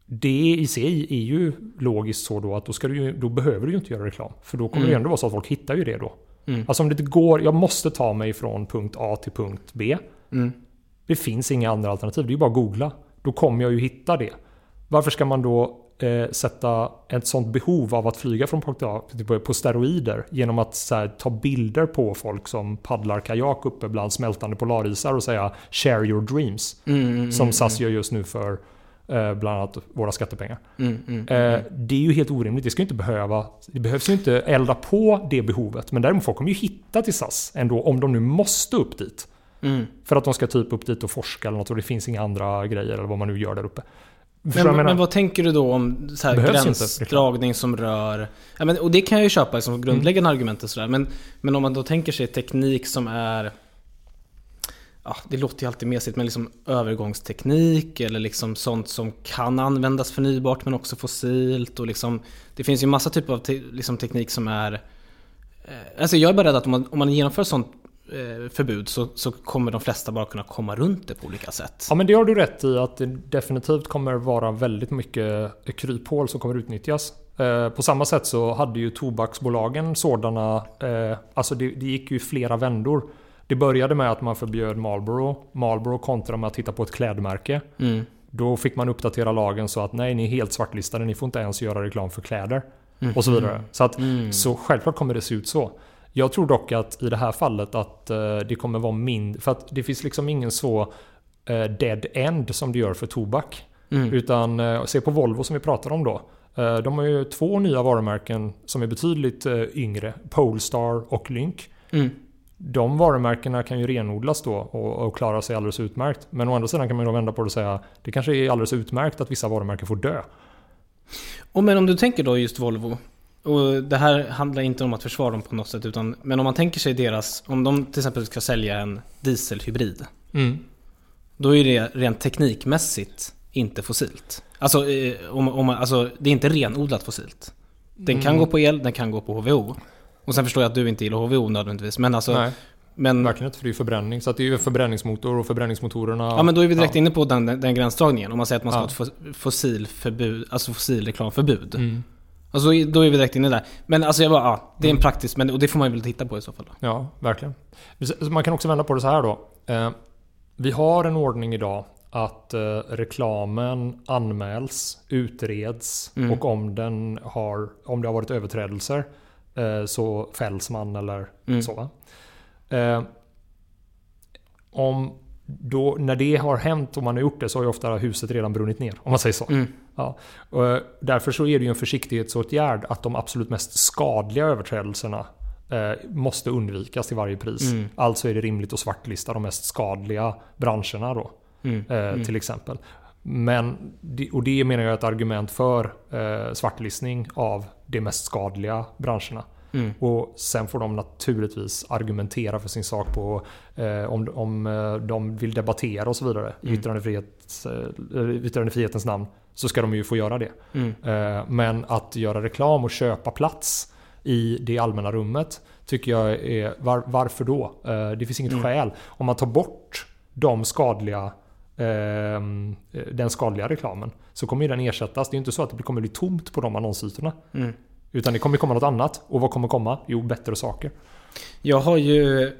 Det i sig är ju logiskt så då att då, du då behöver du ju inte göra reklam. För då kommer Mm. det ändå vara så att folk hittar ju det då. Mm. Alltså om det går, jag måste ta mig från punkt A till punkt B. Mm. Det finns inga andra alternativ, det är ju bara att googla. Då kommer jag ju hitta det. Varför ska man då eh, sätta ett sånt behov av att flyga från punkt A till punkt B på steroider genom att här, ta bilder på folk som paddlar kajak uppe bland smältande polarisar och säga “share your dreams” Mm, mm, som mm, SAS gör just nu för eh, bland annat våra skattepengar. Mm, mm, Eh, det är ju helt orimligt. Det ska inte behöva... Det behövs ju inte elda på det behovet. Men däremot folk kommer ju hitta till SAS ändå om de nu måste upp dit. mm. För att de ska typ upp dit och forska eller något och det finns inga andra grejer eller vad man nu gör där uppe. Men, menar? men vad tänker du då om så här Behövs inte gränsdragning som rör... Ja, men, och det kan jag ju köpa som grundläggande argument och sådär. Men, men om man då tänker sig teknik som är ja, det låter ju alltid mesigt, men liksom övergångsteknik eller liksom sånt som kan användas förnybart men också fossilt och liksom Det finns ju massa typer av te, liksom teknik som är eh, Alltså jag är bara rädd att om man, om man genomför sånt eh, förbud så, så kommer de flesta bara kunna komma runt det på olika sätt. Ja men det har du rätt i att det definitivt kommer vara väldigt mycket kryphål som kommer utnyttjas. Eh, på samma sätt så hade ju tobaksbolagen sådana, eh, alltså det, det gick ju flera vändor. Det började med att man förbjöd Marlboro. Marlboro kontra med att titta på ett klädmärke. Mm. Då fick man uppdatera lagen så att nej, ni är helt svartlistade. Ni får inte ens göra reklam för kläder. Och så vidare. Så, att, så självklart kommer det se ut så. Jag tror dock att i det här fallet att eh, det kommer vara mindre. För att det finns liksom ingen så eh, dead end som det gör för tobak. Utan eh, se på Volvo som vi pratar om då. De har ju två nya varumärken som är betydligt yngre. Polestar och Lynk. Mm. De varumärkena kan ju renodlas då och, och klara sig alldeles utmärkt. Men å andra sidan kan man då vända på det och säga det kanske är alldeles utmärkt att vissa varumärken får dö. Och men om du tänker då just Volvo. Och det här handlar inte om att försvara dem på något sätt. Utan, men om man tänker sig deras, om de till exempel ska sälja en dieselhybrid. Då är det rent teknikmässigt inte fossilt. Alltså, eh, om, om, alltså det är inte renodlat fossilt. Den kan gå på el, den kan gå på HVO. Och sen förstår jag att du inte gillar HVO nödvändigtvis. Men alltså, Nej, men, verkligen inte för det är ju förbränning. Så att det är ju förbränningsmotor och förbränningsmotorerna... ja, men då är vi direkt ja. inne på den, den gränsdragningen. Om man säger att man ska Ja. ha ett fos- fossilförbud, alltså fossilreklamförbud. Mm. Alltså, då är vi direkt inne där. Men alltså jag bara, ja, det är en praktisk, men och det får man väl titta på i så fall. Då. Ja, verkligen. Man kan också vända på det så här då. Eh, vi har en ordning idag att eh, reklamen anmäls, utreds och om, den har, om det har varit överträdelser så fälls man eller så. va? Eh, om då, när det har hänt och man har gjort det så har ju ofta huset redan brunnit ner. Om man säger så. Mm. Ja. Och eh, därför så är det ju en försiktighetsåtgärd att de absolut mest skadliga överträdelserna eh, måste undvikas till varje pris. Mm. Alltså är det rimligt att svartlista de mest skadliga branscherna då. Mm. Eh, Till exempel. Men, och det menar jag är ett argument för eh, svartlistning av de mest skadliga branscherna. Mm. Och sen får de naturligtvis argumentera för sin sak på eh, om, om eh, de vill debattera och så vidare i yttrandefrihets, eh, yttrandefrihetens namn. Så ska de ju få göra det. Mm. Eh, men att göra reklam och köpa plats i det allmänna rummet tycker jag är... Var, varför då? Eh, det finns inget skäl. Om man tar bort de skadliga den skadliga reklamen så kommer ju den ersättas. Det är ju inte så att det kommer bli tomt på de annonsytorna. Mm. Utan det kommer komma något annat. Och vad kommer komma? Jo, bättre saker. Jag har ju...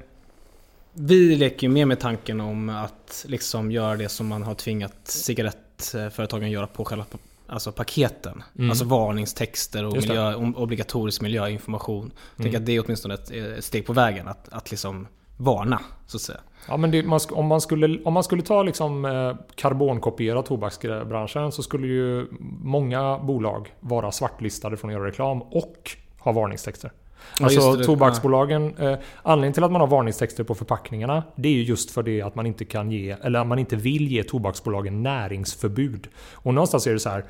Vi leker ju mer med tanken om att liksom göra det som man har tvingat cigarettföretagen göra på själva alltså paketen. Mm. Alltså varningstexter och miljö, obligatorisk miljöinformation. Jag tänker Mm. att det är åtminstone ett, ett steg på vägen att, att liksom varna, så att säga. Ja, men det, man, om, man skulle, om man skulle ta liksom, eh, karbonkopiera tobaksbranschen så skulle ju många bolag vara svartlistade från att göra reklam och ha varningstexter. Ja, Alltså det. tobaksbolagen, eh, anledningen till att man har varningstexter på förpackningarna det är ju just för det att man inte kan ge, eller att man inte vill ge tobaksbolagen näringsförbud. Och någonstans är det så här,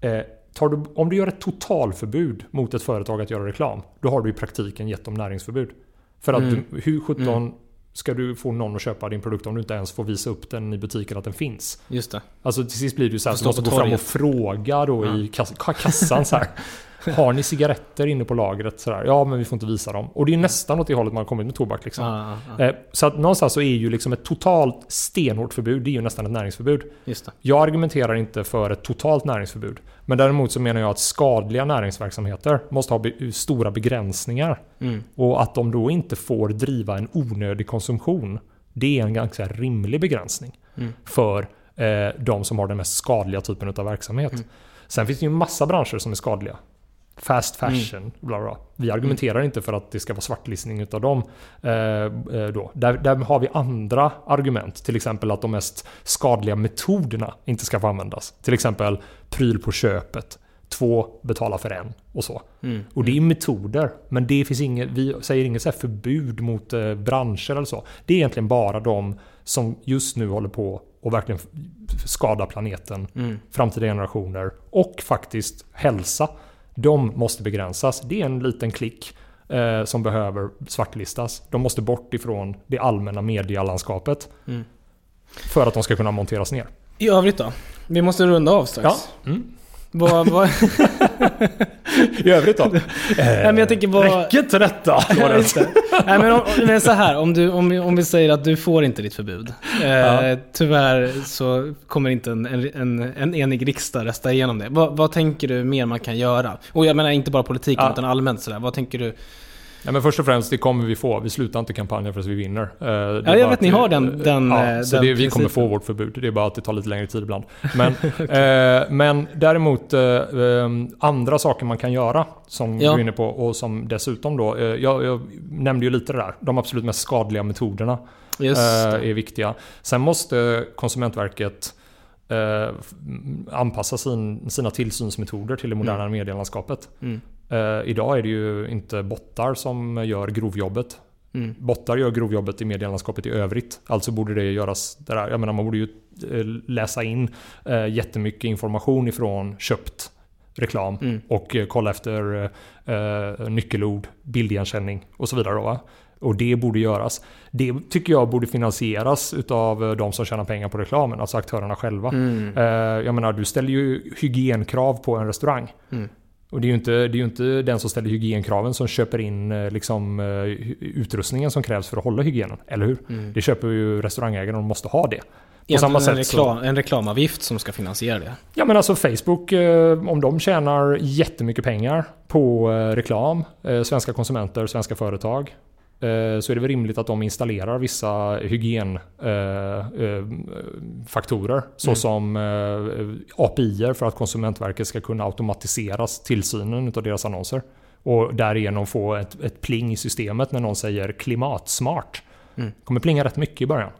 eh, du, om du gör ett totalförbud mot ett företag att göra reklam, då har du i praktiken gett dem näringsförbud. För att Mm. du, hur 17 ska du få någon att köpa din produkt om du inte ens får visa upp den i butiken att den finns? Just det. Alltså till sist blir det ju så här du måste gå fram och fråga då i kass ka- kassan så här. Har ni cigaretter inne på lagret? Så där? Ja, men vi får inte visa dem. Och det är nästan åt det hållet man har kommit med tobak. Liksom. Ja, ja, ja. Eh, Så att någonstans så är ju liksom ett totalt stenhårt förbud, det är ju nästan ett näringsförbud. Jag argumenterar inte för ett totalt näringsförbud. Men däremot så menar jag att skadliga näringsverksamheter måste ha be- stora begränsningar. Mm. Och att de då inte får driva en onödig konsumtion. Det är en ganska rimlig begränsning Mm. för eh, de som har den mest skadliga typen av verksamhet. Mm. Sen finns det ju massa branscher som är skadliga. Fast fashion, bla bla. Vi argumenterar inte för att det ska vara svartlistning utav dem. Eh, eh, då. Där, där har vi andra argument. Till exempel att de mest skadliga metoderna inte ska få användas. Till exempel pryl på köpet. Två betala för en och så. Mm. Och det är metoder. Men det finns inget, vi säger inget så här förbud mot eh, branscher eller så. Det är egentligen bara de som just nu håller på och verkligen skada planeten, Mm. framtida generationer och faktiskt hälsa. De måste begränsas. Det är en liten klick. eh, som behöver svartlistas. De måste bort ifrån det allmänna medielandskapet. Mm. För att de ska kunna monteras ner. I övrigt då? Vi måste runda av strax. Ja. Mm. Vad, vad, I övrigt då? Nej, men jag tänker bara... Räcker inte detta? Nej, men, om, men så här, om, du, om, om vi säger att du får inte ditt förbud. Eh, Ja. Tyvärr så kommer inte en, en, en, en enig riksdag rösta igenom det. Vad, vad tänker du mer man kan göra? Och jag menar inte bara politiken Ja. utan allmänt sådär. Vad tänker du? Ja, men först och främst, det kommer vi få. Vi slutar inte kampanjen förrän vi vinner. Eh, Ja, jag vet, att ni har den- den, Ja, eh, så den det, vi kommer få vårt förbud. Det är bara att det tar lite längre tid ibland. Men, eh, men däremot eh, eh, andra saker man kan göra som Ja. du är inne på och som dessutom då, eh, jag, jag nämnde ju lite det där. De absolut mest skadliga metoderna eh, är viktiga. Sen måste Konsumentverket eh, anpassa sin, sina tillsynsmetoder till det moderna medielandskapet. Mm. Eh, idag är det ju inte bottar som gör grovjobbet. Mm. Bottar gör grovjobbet i medielandskapet i övrigt. Alltså borde det göras där. Jag menar man borde ju eh, läsa in eh, jättemycket information ifrån köpt reklam Mm. och eh, kolla efter eh, eh, nyckelord, bildigenkänning och så vidare. Då, va? Och det borde göras. Det tycker jag borde finansieras utav eh, de som tjänar pengar på reklamen, alltså aktörerna själva. Mm. Jag menar, du ställer ju hygienkrav på en restaurang. Mm. Och det är, ju inte, det är inte den som ställer hygienkraven som köper in eh, liksom, eh, utrustningen som krävs för att hålla hygienen. Eller hur? Mm. Det köper ju restaurangägaren och de måste ha det. På Egentligen samma en, sätt så- reklam, en reklamavgift som ska finansiera det. Ja men alltså Facebook, eh, om de tjänar jättemycket pengar på reklam, svenska konsumenter, svenska företag. Eh, Så är det väl rimligt att de installerar vissa hygienfaktorer. Såsom eh, API för att Konsumentverket ska kunna automatisera tillsynen av deras annonser. Och därigenom få ett, ett pling i systemet när någon säger klimatsmart. Mm. kommer plinga rätt mycket i början.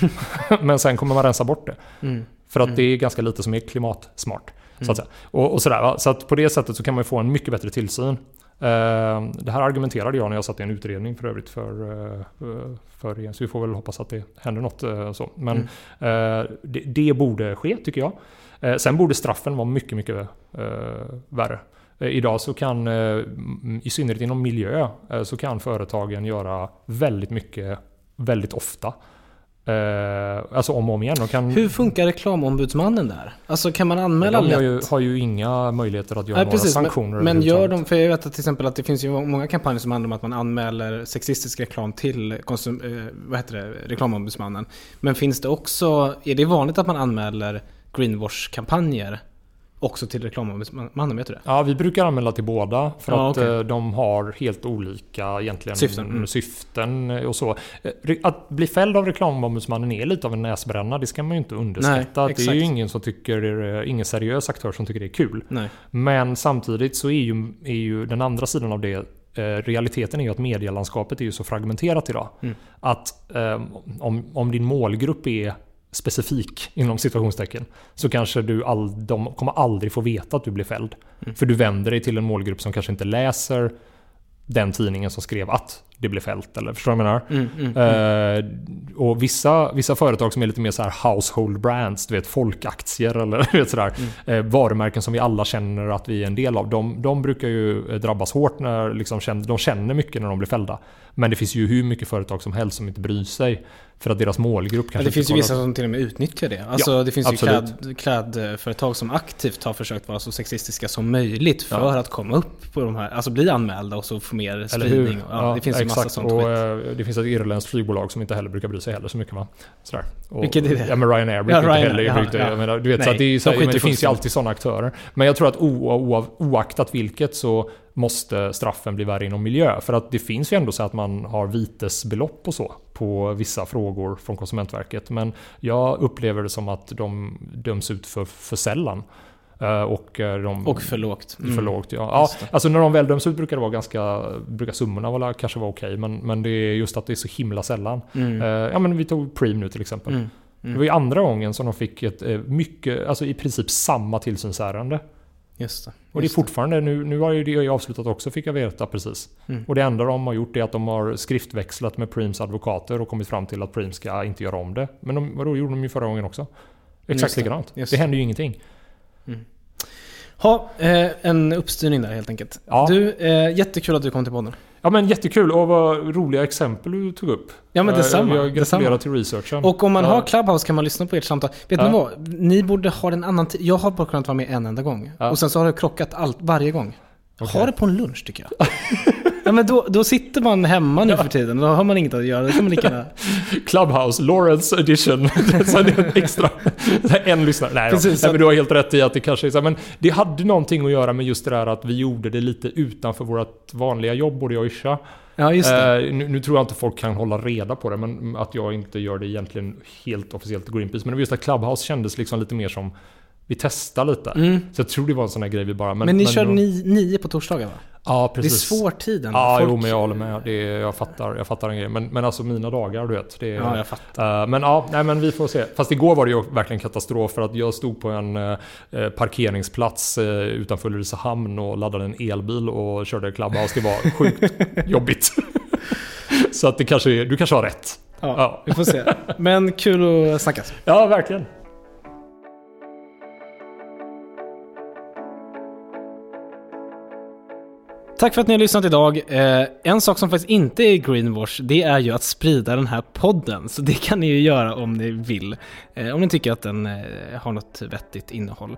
Men sen kommer man rensa bort det. Mm. För att det är ganska lite som är klimatsmart. Så att säga. Och, och sådär, så att på det sättet så kan man få en mycket bättre tillsyn. Eh, det här argumenterade jag när jag satt i en utredning för övrigt för, eh, för regeringen. Så vi får väl hoppas att det händer något eh, så. Men eh, det, det borde ske tycker jag. Sen borde straffen vara mycket, mycket värre. Idag så kan, i synnerhet inom miljö, så kan företagen göra väldigt mycket, väldigt ofta. Eh, alltså om och om igen. De kan, Hur funkar reklamombudsmannen där? Alltså kan man anmäla de har ju, lätt? har ju inga möjligheter att göra Nej, några precis, sanktioner. men, men gör de, för jag vet att till exempel att det finns ju många kampanjer som handlar om att man anmäler sexistisk reklam till konsum, eh, vad heter det, reklamombudsmannen. Men finns det också, är det vanligt att man anmäler greenwash-kampanjer också till reklamombudsmannen? Vet du det? Ja, vi brukar anmäla till båda för Ja, att okej. eh, de har helt olika egentligen Syften, mm. syften och så. Eh, Att bli fälld av reklamombudsmannen är lite av en näsbränna, det ska man ju inte underskatta. Nej, det är ju ingen som tycker, eh, ingen seriös aktör som tycker det är kul. Nej. Men samtidigt så är ju, är ju den andra sidan av det eh, Realiteten är ju att medielandskapet är ju så fragmenterat idag. Mm. Att eh, om, om din målgrupp är specifik inom situationstecken så kanske du all, de kommer aldrig få veta att du blir fälld. Mm. För du vänder dig till en målgrupp som kanske inte läser den tidningen som skrev att det blev fällt. Eller förstår du vad jag menar? Mm, mm, Eh, och vissa, vissa företag som är lite mer så här household brands, du vet folkaktier eller du vet sådär. Mm. Eh, varumärken som vi alla känner att vi är en del av. De, de brukar ju eh, drabbas hårt när liksom, de känner mycket när de blir fällda. Men det finns ju hur mycket företag som helst som inte bryr sig. För att deras målgrupp Ja, kanske det inte finns ju vissa som till och med utnyttjar det. Alltså Ja, det finns ju absolut. kläd, klädföretag som aktivt har försökt vara så sexistiska som möjligt för Ja. att komma upp på de här, alltså bli anmälda och så få mer spridning. Ja, det finns ju massa exakt. sånt och, skit. eh, Det finns ett irländskt flygbolag som inte heller brukar bry sig heller så mycket va? Sådär. Och, Vilket är det? Ja men Ryanair brukar Ja, inte Ryanair, heller ja, brukar, ja. menar, du vet, så att det, är de så, skiter men det finns ju alltid sådana aktörer. Men jag tror att o, o, oaktat vilket så måste straffen bli värre inom miljö. För att det finns ju ändå så att man har vitesbelopp och så på vissa frågor från Konsumentverket. Men jag upplever det som att de döms ut för, för sällan. Eh, Och, eh, de, Och för lågt. Mm. för lågt, ja. ja Just alltså när de väl döms ut brukar det vara ganska... Brukar summorna vara, kanske vara okej. men, men det är just att det är så himla sällan. Mm. Eh, ja men vi tog Preem nu till exempel. Mm. Det var ju andra gången som de fick ett mycket, alltså i princip samma tillsynsärende. Just det. Och det är just fortfarande, nu, nu har ju det avslutat också fick jag veta precis. Mm. Och det enda de har gjort är att de har skriftväxlat med Preems advokater och kommit fram till att Preem ska inte göra om det. Men de, vadå, gjorde de ju förra gången också. Exakt Just likadant. just Det det. händer ju ingenting. Ha, eh, en uppstyrning där helt enkelt. Ja. Du, eh, jättekul att du kom till podden. Ja men jättekul och vad roliga exempel du tog upp. Ja, men detsamma, Jag gratulerar till researchen. Och om man Ja. har Clubhouse kan man lyssna på ert samtal. Vet Ja. ni vad? Ni borde ha en annan tid. Jag har bara kunnat vara med en enda gång. Ja. Och sen så har det krockat allt, varje gång. Okej. Ha det på en lunch tycker jag. ja, men då, då sitter man hemma nu för tiden. Då har man inget att göra. Kan man lika. Clubhouse, Lawrence edition. så det är en extra. en lyssnare. Nej, Precis, Nej men du har helt rätt i att det kanske är så Men det hade någonting att göra med just det där att vi gjorde det lite utanför vårt vanliga jobb, både jag och Isha. Ja, just det. Eh, nu, nu tror jag inte folk kan hålla reda på det, men att jag inte gör det egentligen helt officiellt i Greenpeace. Men det just att Clubhouse kändes liksom lite mer som vi testar lite. Mm. Så jag tror det var en sån här grej vi bara... Men, ni kör ni, nio på torsdagar va? Ja, Det är precis. svår tid ändå. Ja, Folk- jo, men jag håller med. Det är, jag, fattar, jag fattar en grej. Men, men alltså mina dagar, du vet. Det är, Ja, jag fattar. Eh, men ja, nej, men vi får se. Fast igår var det ju verkligen katastrof för att jag stod på en eh, parkeringsplats eh, utanför Ulricehamn och laddade en elbil och körde Clubhouse. Det var sjukt jobbigt. Så att det kanske du kanske har rätt. Ja, Ja. vi får se. Men kul att snackas. Ja, verkligen. Tack för att ni har lyssnat idag. Eh, en sak som faktiskt inte är greenwash, det är ju att sprida den här podden. Så det kan ni ju göra om ni vill. Eh, om ni tycker att den eh, har något vettigt innehåll.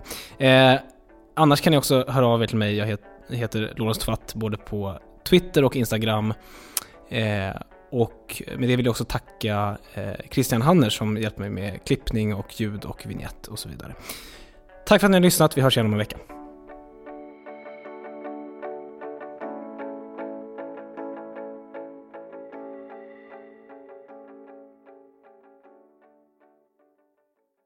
Annars kan ni också höra av er till mig. Jag heter Lorentz Tvatt både på Twitter och Instagram. Och med det vill jag också tacka Christian Hanner som hjälpt mig med klippning och ljud och vignett och så vidare. Tack för att ni har lyssnat. Vi hörs igen om en vecka.